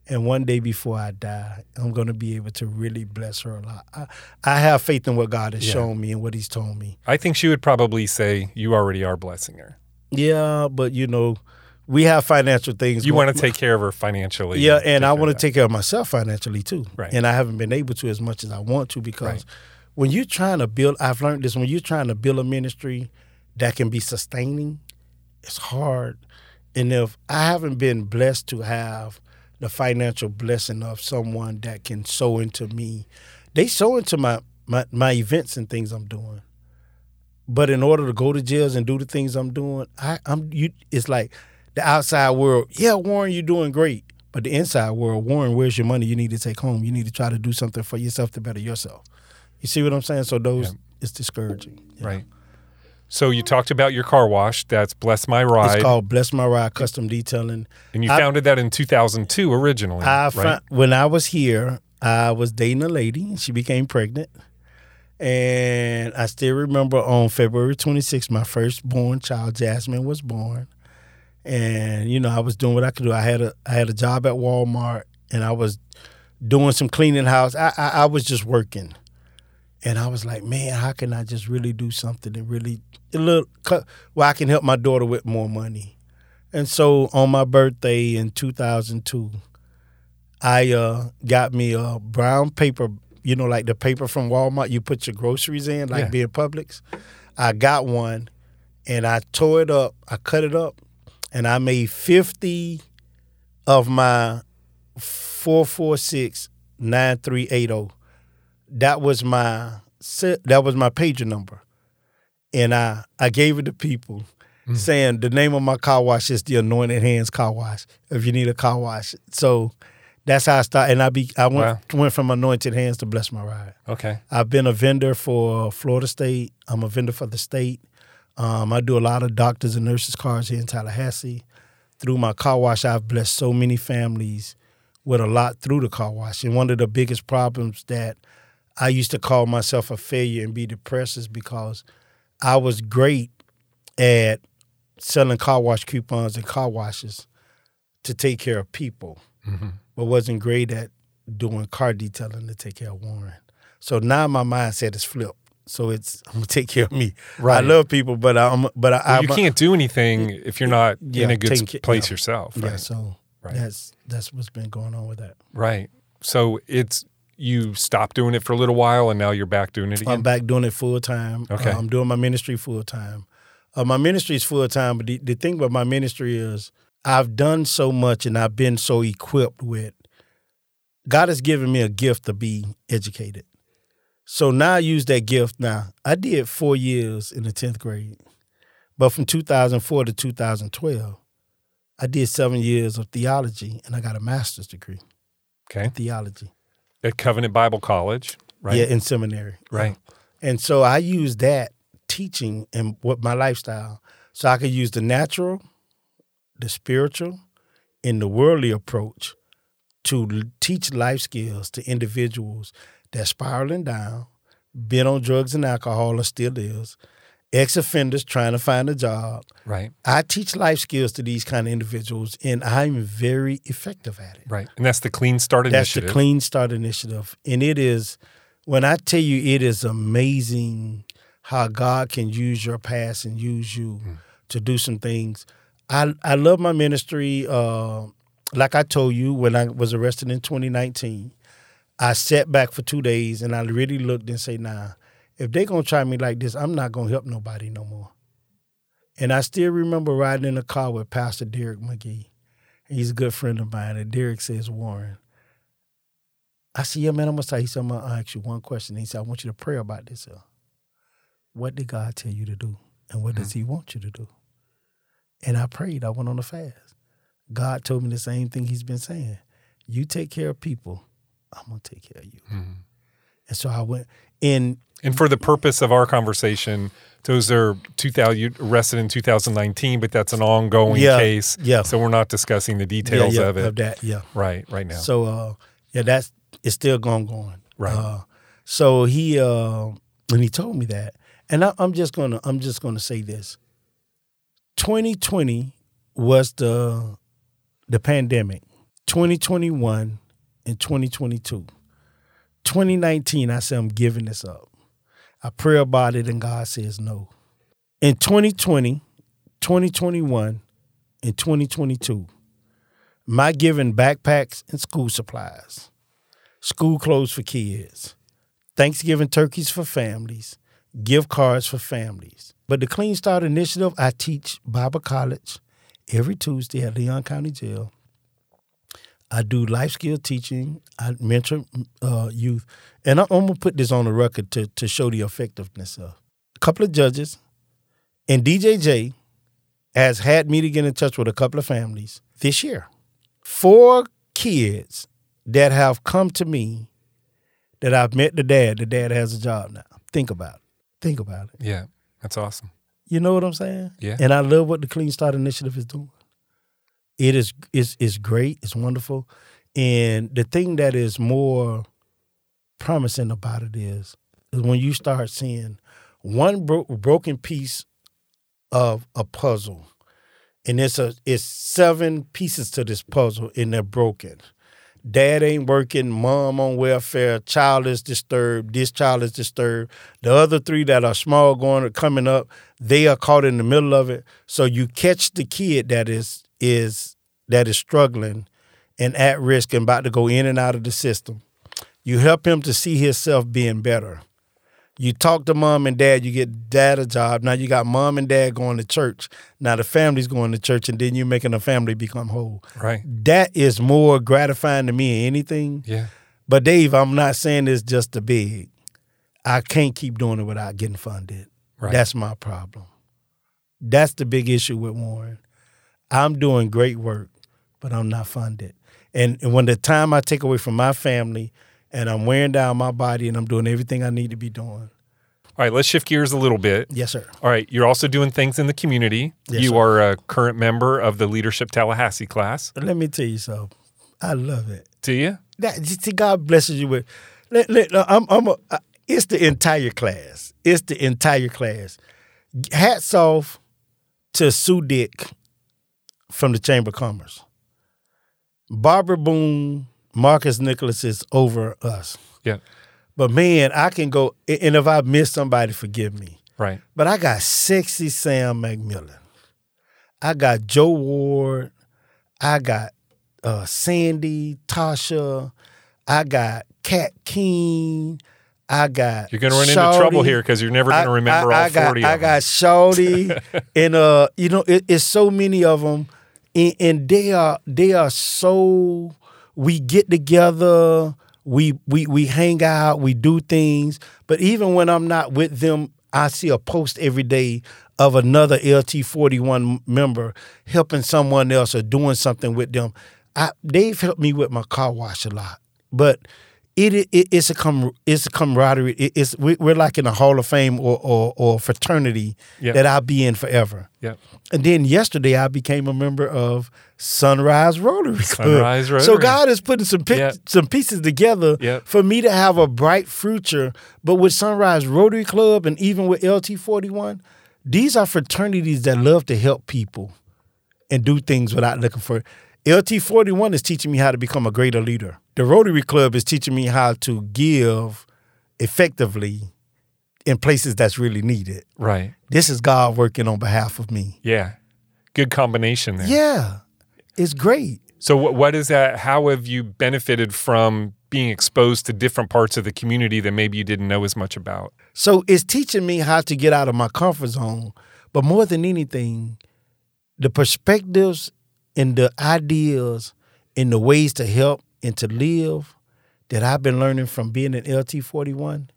A: And one day before I die, I'm going to be able to really bless her a lot. I, I have faith in what God has
B: Yeah.
A: shown me and what He's told me.
B: I think she would probably say you already are blessing her.
A: Yeah, but you know, we have financial things.
B: You want to take care of her financially.
A: Yeah, and I want to take care of myself financially too.
B: Right.
A: And I haven't been able to as much as I want to because
B: Right.
A: when you're trying to build, I've learned this, when you're trying to build a ministry that can be sustaining, it's hard. And if I haven't been blessed to have the financial blessing of someone that can sow into me, they so into my my my events and things I'm doing. But in order to go to jails and do the things I'm doing, I, I'm you. It's like the outside world. Yeah, Warren, you're doing great. But the inside world, Warren, where's your money? You need to take home. You need to try to do something for yourself to better yourself. You see what I'm saying? So those
B: Yeah.
A: it's discouraging.
B: Right. So you talked about your car wash. That's Bless My Ride.
A: It's called Bless My Ride Custom Detailing.
B: and you
A: I-
B: founded that in 2002 originally.
A: I
B: right?
A: found, when I was here, I was dating a lady. and She became pregnant, and I still remember on February 26th, my firstborn child, Jasmine, was born. And you know, I was doing what I could do. I had a I had a job at Walmart, and I was doing some cleaning house. I I, I was just working, and I was like, man, how can I just really do something and really a little where I can help my daughter with more money. And so on my birthday in 2002. I uh, got me a brown paper, you know, like the paper from Walmart you put your groceries in, like
B: Yeah.
A: being Publix. I got one and I tore it up, I cut it up, and I made 50 of my 446 9380. That was my that was my pager number. And I I gave it to people saying the name of my car wash is the Anointed Hands Car Wash. If you need a car wash, so that's how I started. And I be I went
B: Wow.
A: went from Anointed Hands to Bless My Ride.
B: Okay.
A: I've been a vendor for Florida State. I'm a vendor for the state. Um, I do a lot of doctors and nurses cars here in Tallahassee. Through my car wash, I've blessed so many families with a lot through the car wash. And one of the biggest problems that I used to call myself a failure and be depressed is because I was great at selling car wash coupons and car washes to take care of people, mm-hmm. but wasn't great at doing car detailing to take care of Warren. So now my mindset is flipped. So it's I'm gonna take care of me. I love people, but I'm but I,
B: Well,
A: I'm
B: you can't do anything if you're not
A: Yeah,
B: in a good
A: taking
B: s-
A: ca-
B: place
A: yeah.
B: yourself.
A: Yeah, so
B: Right.
A: that's that's what's been going on with that.
B: Right. So it's you stopped doing it for a little while and now you're back doing it again.
A: I'm back doing it full time.
B: Okay.
A: Uh, I'm doing my ministry full time. Uh, my ministry is full time, but the, the thing about my ministry is I've done so much and I've been so equipped with. God has given me a gift to be educated. So now I use that gift now. I did four years in the 10th grade, but from 2004 to 2012, I did seven years of theology and I got a master's degree
B: okay.
A: in theology.
B: At Covenant Bible College. Right.
A: Yeah, in seminary.
B: Right.
A: And so I use that teaching and what my lifestyle. So I could use the natural, the spiritual, and the worldly approach to teach life skills to individuals that's spiraling down, been on drugs and alcohol or still is, ex offenders trying to find a job.
B: Right.
A: I teach life skills to these kind of individuals, and I'm very effective at it.
B: Right. And that's the Clean Start
A: That's
B: Initiative.
A: That's the Clean Start Initiative. And it is, when I tell you, it is amazing how God can use your past and use you
B: Hmm.
A: to do some things. I, I love my ministry. Uh, like I told you, when I was arrested in 2019, I sat back for two days and I really looked and say, nah, if they going to try me like this, I'm not going to help nobody no more. And I still remember riding in a car with Pastor Derek McGee. He's a good friend of mine. And Derek says, Warren, I see yeah, man, I'm gonna say. He said, I'm gonna ask you one question. He said, I want you to pray about this. What did God tell you to do? And what does mm. He want you to do? And I prayed. I went on a fast. God told me the same thing He's been saying. You take care of people, I'm gonna take care of you. Mm. And so I went in.
B: And for the purpose of our conversation, those are 2000 you arrested in 2019, but that's an ongoing
A: Yeah,
B: case.
A: yeah.
B: So we're not discussing the details
A: yeah,
B: of it.
A: Of that, yeah.
B: Right, right now.
A: So uh, yeah, that's it's still going going.
B: Right.
A: Uh, so he uh, and he told me that, and I, I'm just gonna I'm just gonna say this. 2020 was the the pandemic. 2021 and 2022. 2019, I said I'm giving this up. I pray about it, and God says no. In 2020, 2021, and 2022 my giving backpacks and school supplies, school clothes for kids, Thanksgiving turkeys for families, gift cards for families. But the Clean Start Initiative, I teach Bible College every Tuesday at Leon County Jail. I do life skill teaching. I mentor uh, youth, and I, I'm gonna put this on the record to to show the effectiveness of a couple of judges, and DJJ has had me to get in touch with a couple of families this year. Four kids that have come to me that I've met the dad. The dad has a job now. Think about it. Think about it.
B: Yeah, that's awesome.
A: You know what I'm saying?
B: Yeah.
A: And I love what the Clean Start Initiative is doing. It is is is great. It's wonderful. And the thing that is more promising about it is is when you start seeing one bro- broken piece of a puzzle, and it's a it's seven pieces to this puzzle, and they're broken. Dad ain't working, mom on welfare, child is disturbed, this child is disturbed. The other three that are small going coming up, they are caught in the middle of it. So you catch the kid that is is that is struggling and at risk and about to go in and out of the system. You help him to see himself being better. You talk to mom and dad, you get dad a job. Now you got mom and dad going to church. Now the family's going to church, and then you're making a family become whole.
B: Right.
A: That is more gratifying to me than anything.
B: Yeah.
A: But Dave, I'm not saying this just to big. I can't keep doing it without getting funded.
B: Right.
A: That's my problem. That's the big issue with Warren. I'm doing great work, but I'm not funded. And, and when the time I take away from my family and I'm wearing down my body and I'm doing everything I need to be doing.
B: All right, let's shift gears a little bit.
A: Yes, sir.
B: All right, you're also doing things in the community.
A: Yes,
B: you
A: sir.
B: are a current member of the Leadership Tallahassee class.
A: Let me tell you something. I love it.
B: Do you?
A: That see, God blesses you with. Let, let, I'm, I'm a, I- it's the entire class. It's the entire class. Hats off to Sue Dick from the Chamber of Commerce. Barbara Boone, Marcus Nicholas is over us.
B: Yeah.
A: But man, I can go, and if I miss somebody, forgive me.
B: Right.
A: But I got sexy Sam McMillan. I got Joe Ward. I got uh, Sandy, Tasha. I got Kat King. I got
B: You're going to run into trouble here because you're never going to
A: I-
B: remember
A: I,
B: all
A: I got,
B: 40
A: I got. Shawty, and uh, you know, it, it's so many of them, and, and they are they are so. We get together, we we we hang out, we do things, but even when I'm not with them, I see a post every day of another LT41 member helping someone else or doing something with them. I, they've helped me with my car wash a lot, but it, it it's a com, it's a camaraderie. It, it's we- we're like in a Hall of Fame or or, or fraternity
B: Yeah.
A: that I'll be in forever.
B: Yeah.
A: And then yesterday I became a member of Sunrise Rotary Club.
B: Sunrise Rotary.
A: So God is putting some pic-
B: Yeah.
A: some pieces together
B: Yep.
A: for me to have a bright future. But with Sunrise Rotary Club and even with LT Forty One, these are fraternities that love to help people and do things without looking for. LT41 is teaching me how to become a greater leader. The Rotary Club is teaching me how to give effectively in places that's really needed.
B: Right.
A: This is God working on behalf of me.
B: Yeah. Good combination there.
A: Yeah, it's great.
B: So what what is that how have you benefited from being exposed to different parts of the community that maybe you didn't know as much about?
A: So it's teaching me how to get out of my comfort zone. But more than anything, the perspectives and the ideas in the ways to help and to live that I've been learning from being in LT41,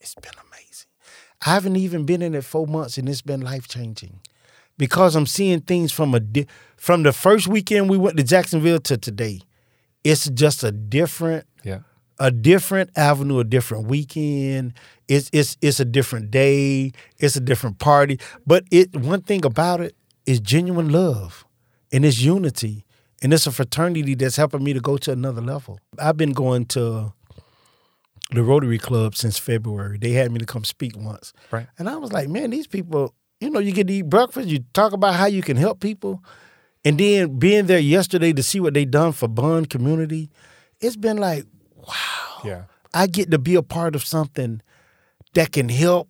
A: it's been amazing. I haven't even been in it four months and it's been life changing because I'm seeing things from a di- from the first weekend we went to Jacksonville to today. It's just a different
B: Yeah.
A: a different avenue, a different weekend. It's it's it's a different day. It's a different party. But it one thing about it is genuine love, and it's unity, and it's a fraternity that's helping me to go to another level. I've been going to the Rotary Club since February. They had me to come speak once,
B: Right.
A: and I was like, man, these people. You know, you get to eat breakfast. You talk about how you can help people, and then being there yesterday to see what they done for Bond community, it's been like, wow.
B: Yeah.
A: I get to be a part of something that can help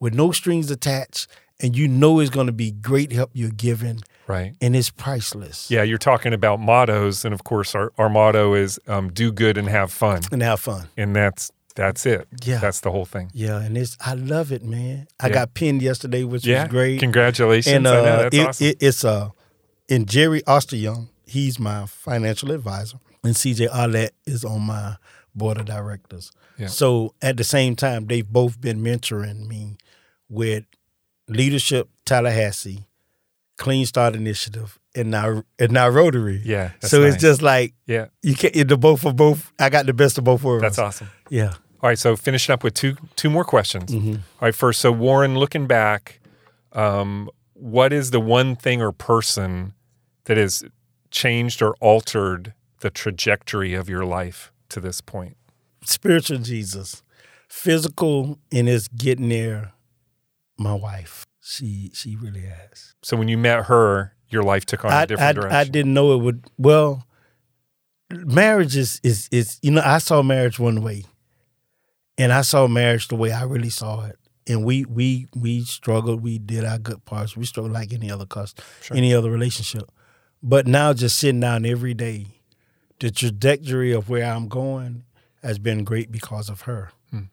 A: with no strings attached, and you know it's going to be great help you're giving,
B: Right.
A: and it's priceless.
B: Yeah, you're talking about mottos, and of course, our, our motto is um, "Do good and have fun,"
A: and have fun.
B: and that's that's it.
A: Yeah.
B: that's the whole thing.
A: Yeah, and it's I love it, man. I
B: Yeah.
A: got pinned yesterday, which
B: Yeah,
A: was great.
B: Congratulations!
A: and
B: I know
A: uh,
B: that's
A: it,
B: awesome.
A: it, it's uh, in Jerry Osteryoung. he's my financial advisor, and CJ Arlett is on my board of directors.
B: Yeah.
A: So at the same time, they've both been mentoring me with leadership Tallahassee, Clean Start Initiative, and now and now Rotary.
B: Yeah.
A: so it's just like
B: yeah,
A: you can't the both of both. I got the best of both worlds.
B: that's awesome.
A: Yeah.
B: All right, so finishing up with two two more questions.
A: Mm-hmm.
B: All right, first, so Warren, looking back, um, what is the one thing or person that has changed or altered the trajectory of your life to this point?
A: Spiritual Jesus, physical, and it's getting there. My wife, she she really has.
B: So when you met her, your life took on a
A: I,
B: different
A: I,
B: direction.
A: I didn't know it would. Well, marriage is is is you know I saw marriage one way, and I saw marriage the way I really saw it. And we we we struggled. We did our good parts. We struggled like any other cus
B: Sure.
A: any other relationship. But now, just sitting down every day, the trajectory of where I'm going has been great because of her.
B: Hmm.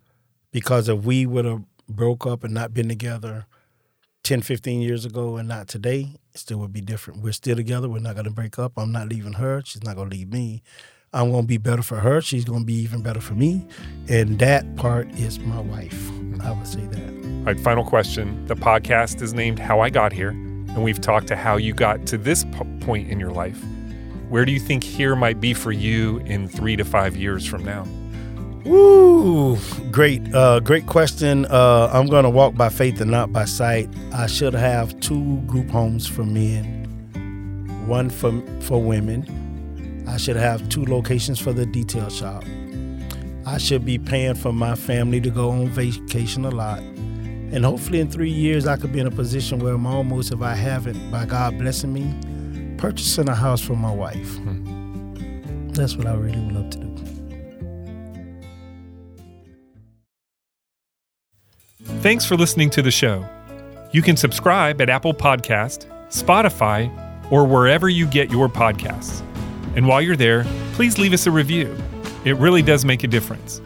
A: Because if we would have broke up and not been together 10, 15 years ago and not today, it still would be different. We're still together. We're not going to break up. I'm not leaving her. She's not going to leave me. I'm going to be better for her. She's going to be even better for me. And that part is my wife. I would say that.
B: All right, final question. The podcast is named How I Got Here, and we've talked to how you got to this po- point in your life. Where do you think here might be for you in three to five years from now?
A: Woo! Great, uh, great question. Uh, I'm going to walk by faith and not by sight. I should have two group homes for men, one for for women. I should have two locations for the detail shop. I should be paying for my family to go on vacation a lot. And hopefully, in three years, I could be in a position where I'm almost, if I haven't, by God blessing me, purchasing a house for my wife. That's what I really would love to do.
B: Thanks for listening to the show. You can subscribe at Apple Podcast, Spotify, or wherever you get your podcasts. And while you're there, please leave us a review. It really does make a difference.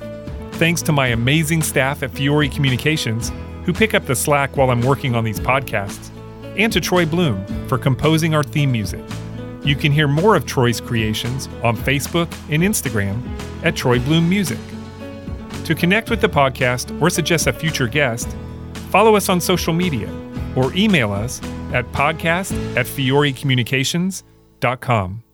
B: Thanks to my amazing staff at Fiore Communications, who pick up the slack while I'm working on these podcasts, and to Troy Bloom for composing our theme music. You can hear more of Troy's creations on Facebook and Instagram at Troy Bloom Music. To connect with the podcast or suggest a future guest, follow us on social media or email us at podcast at fiorecommunications.com.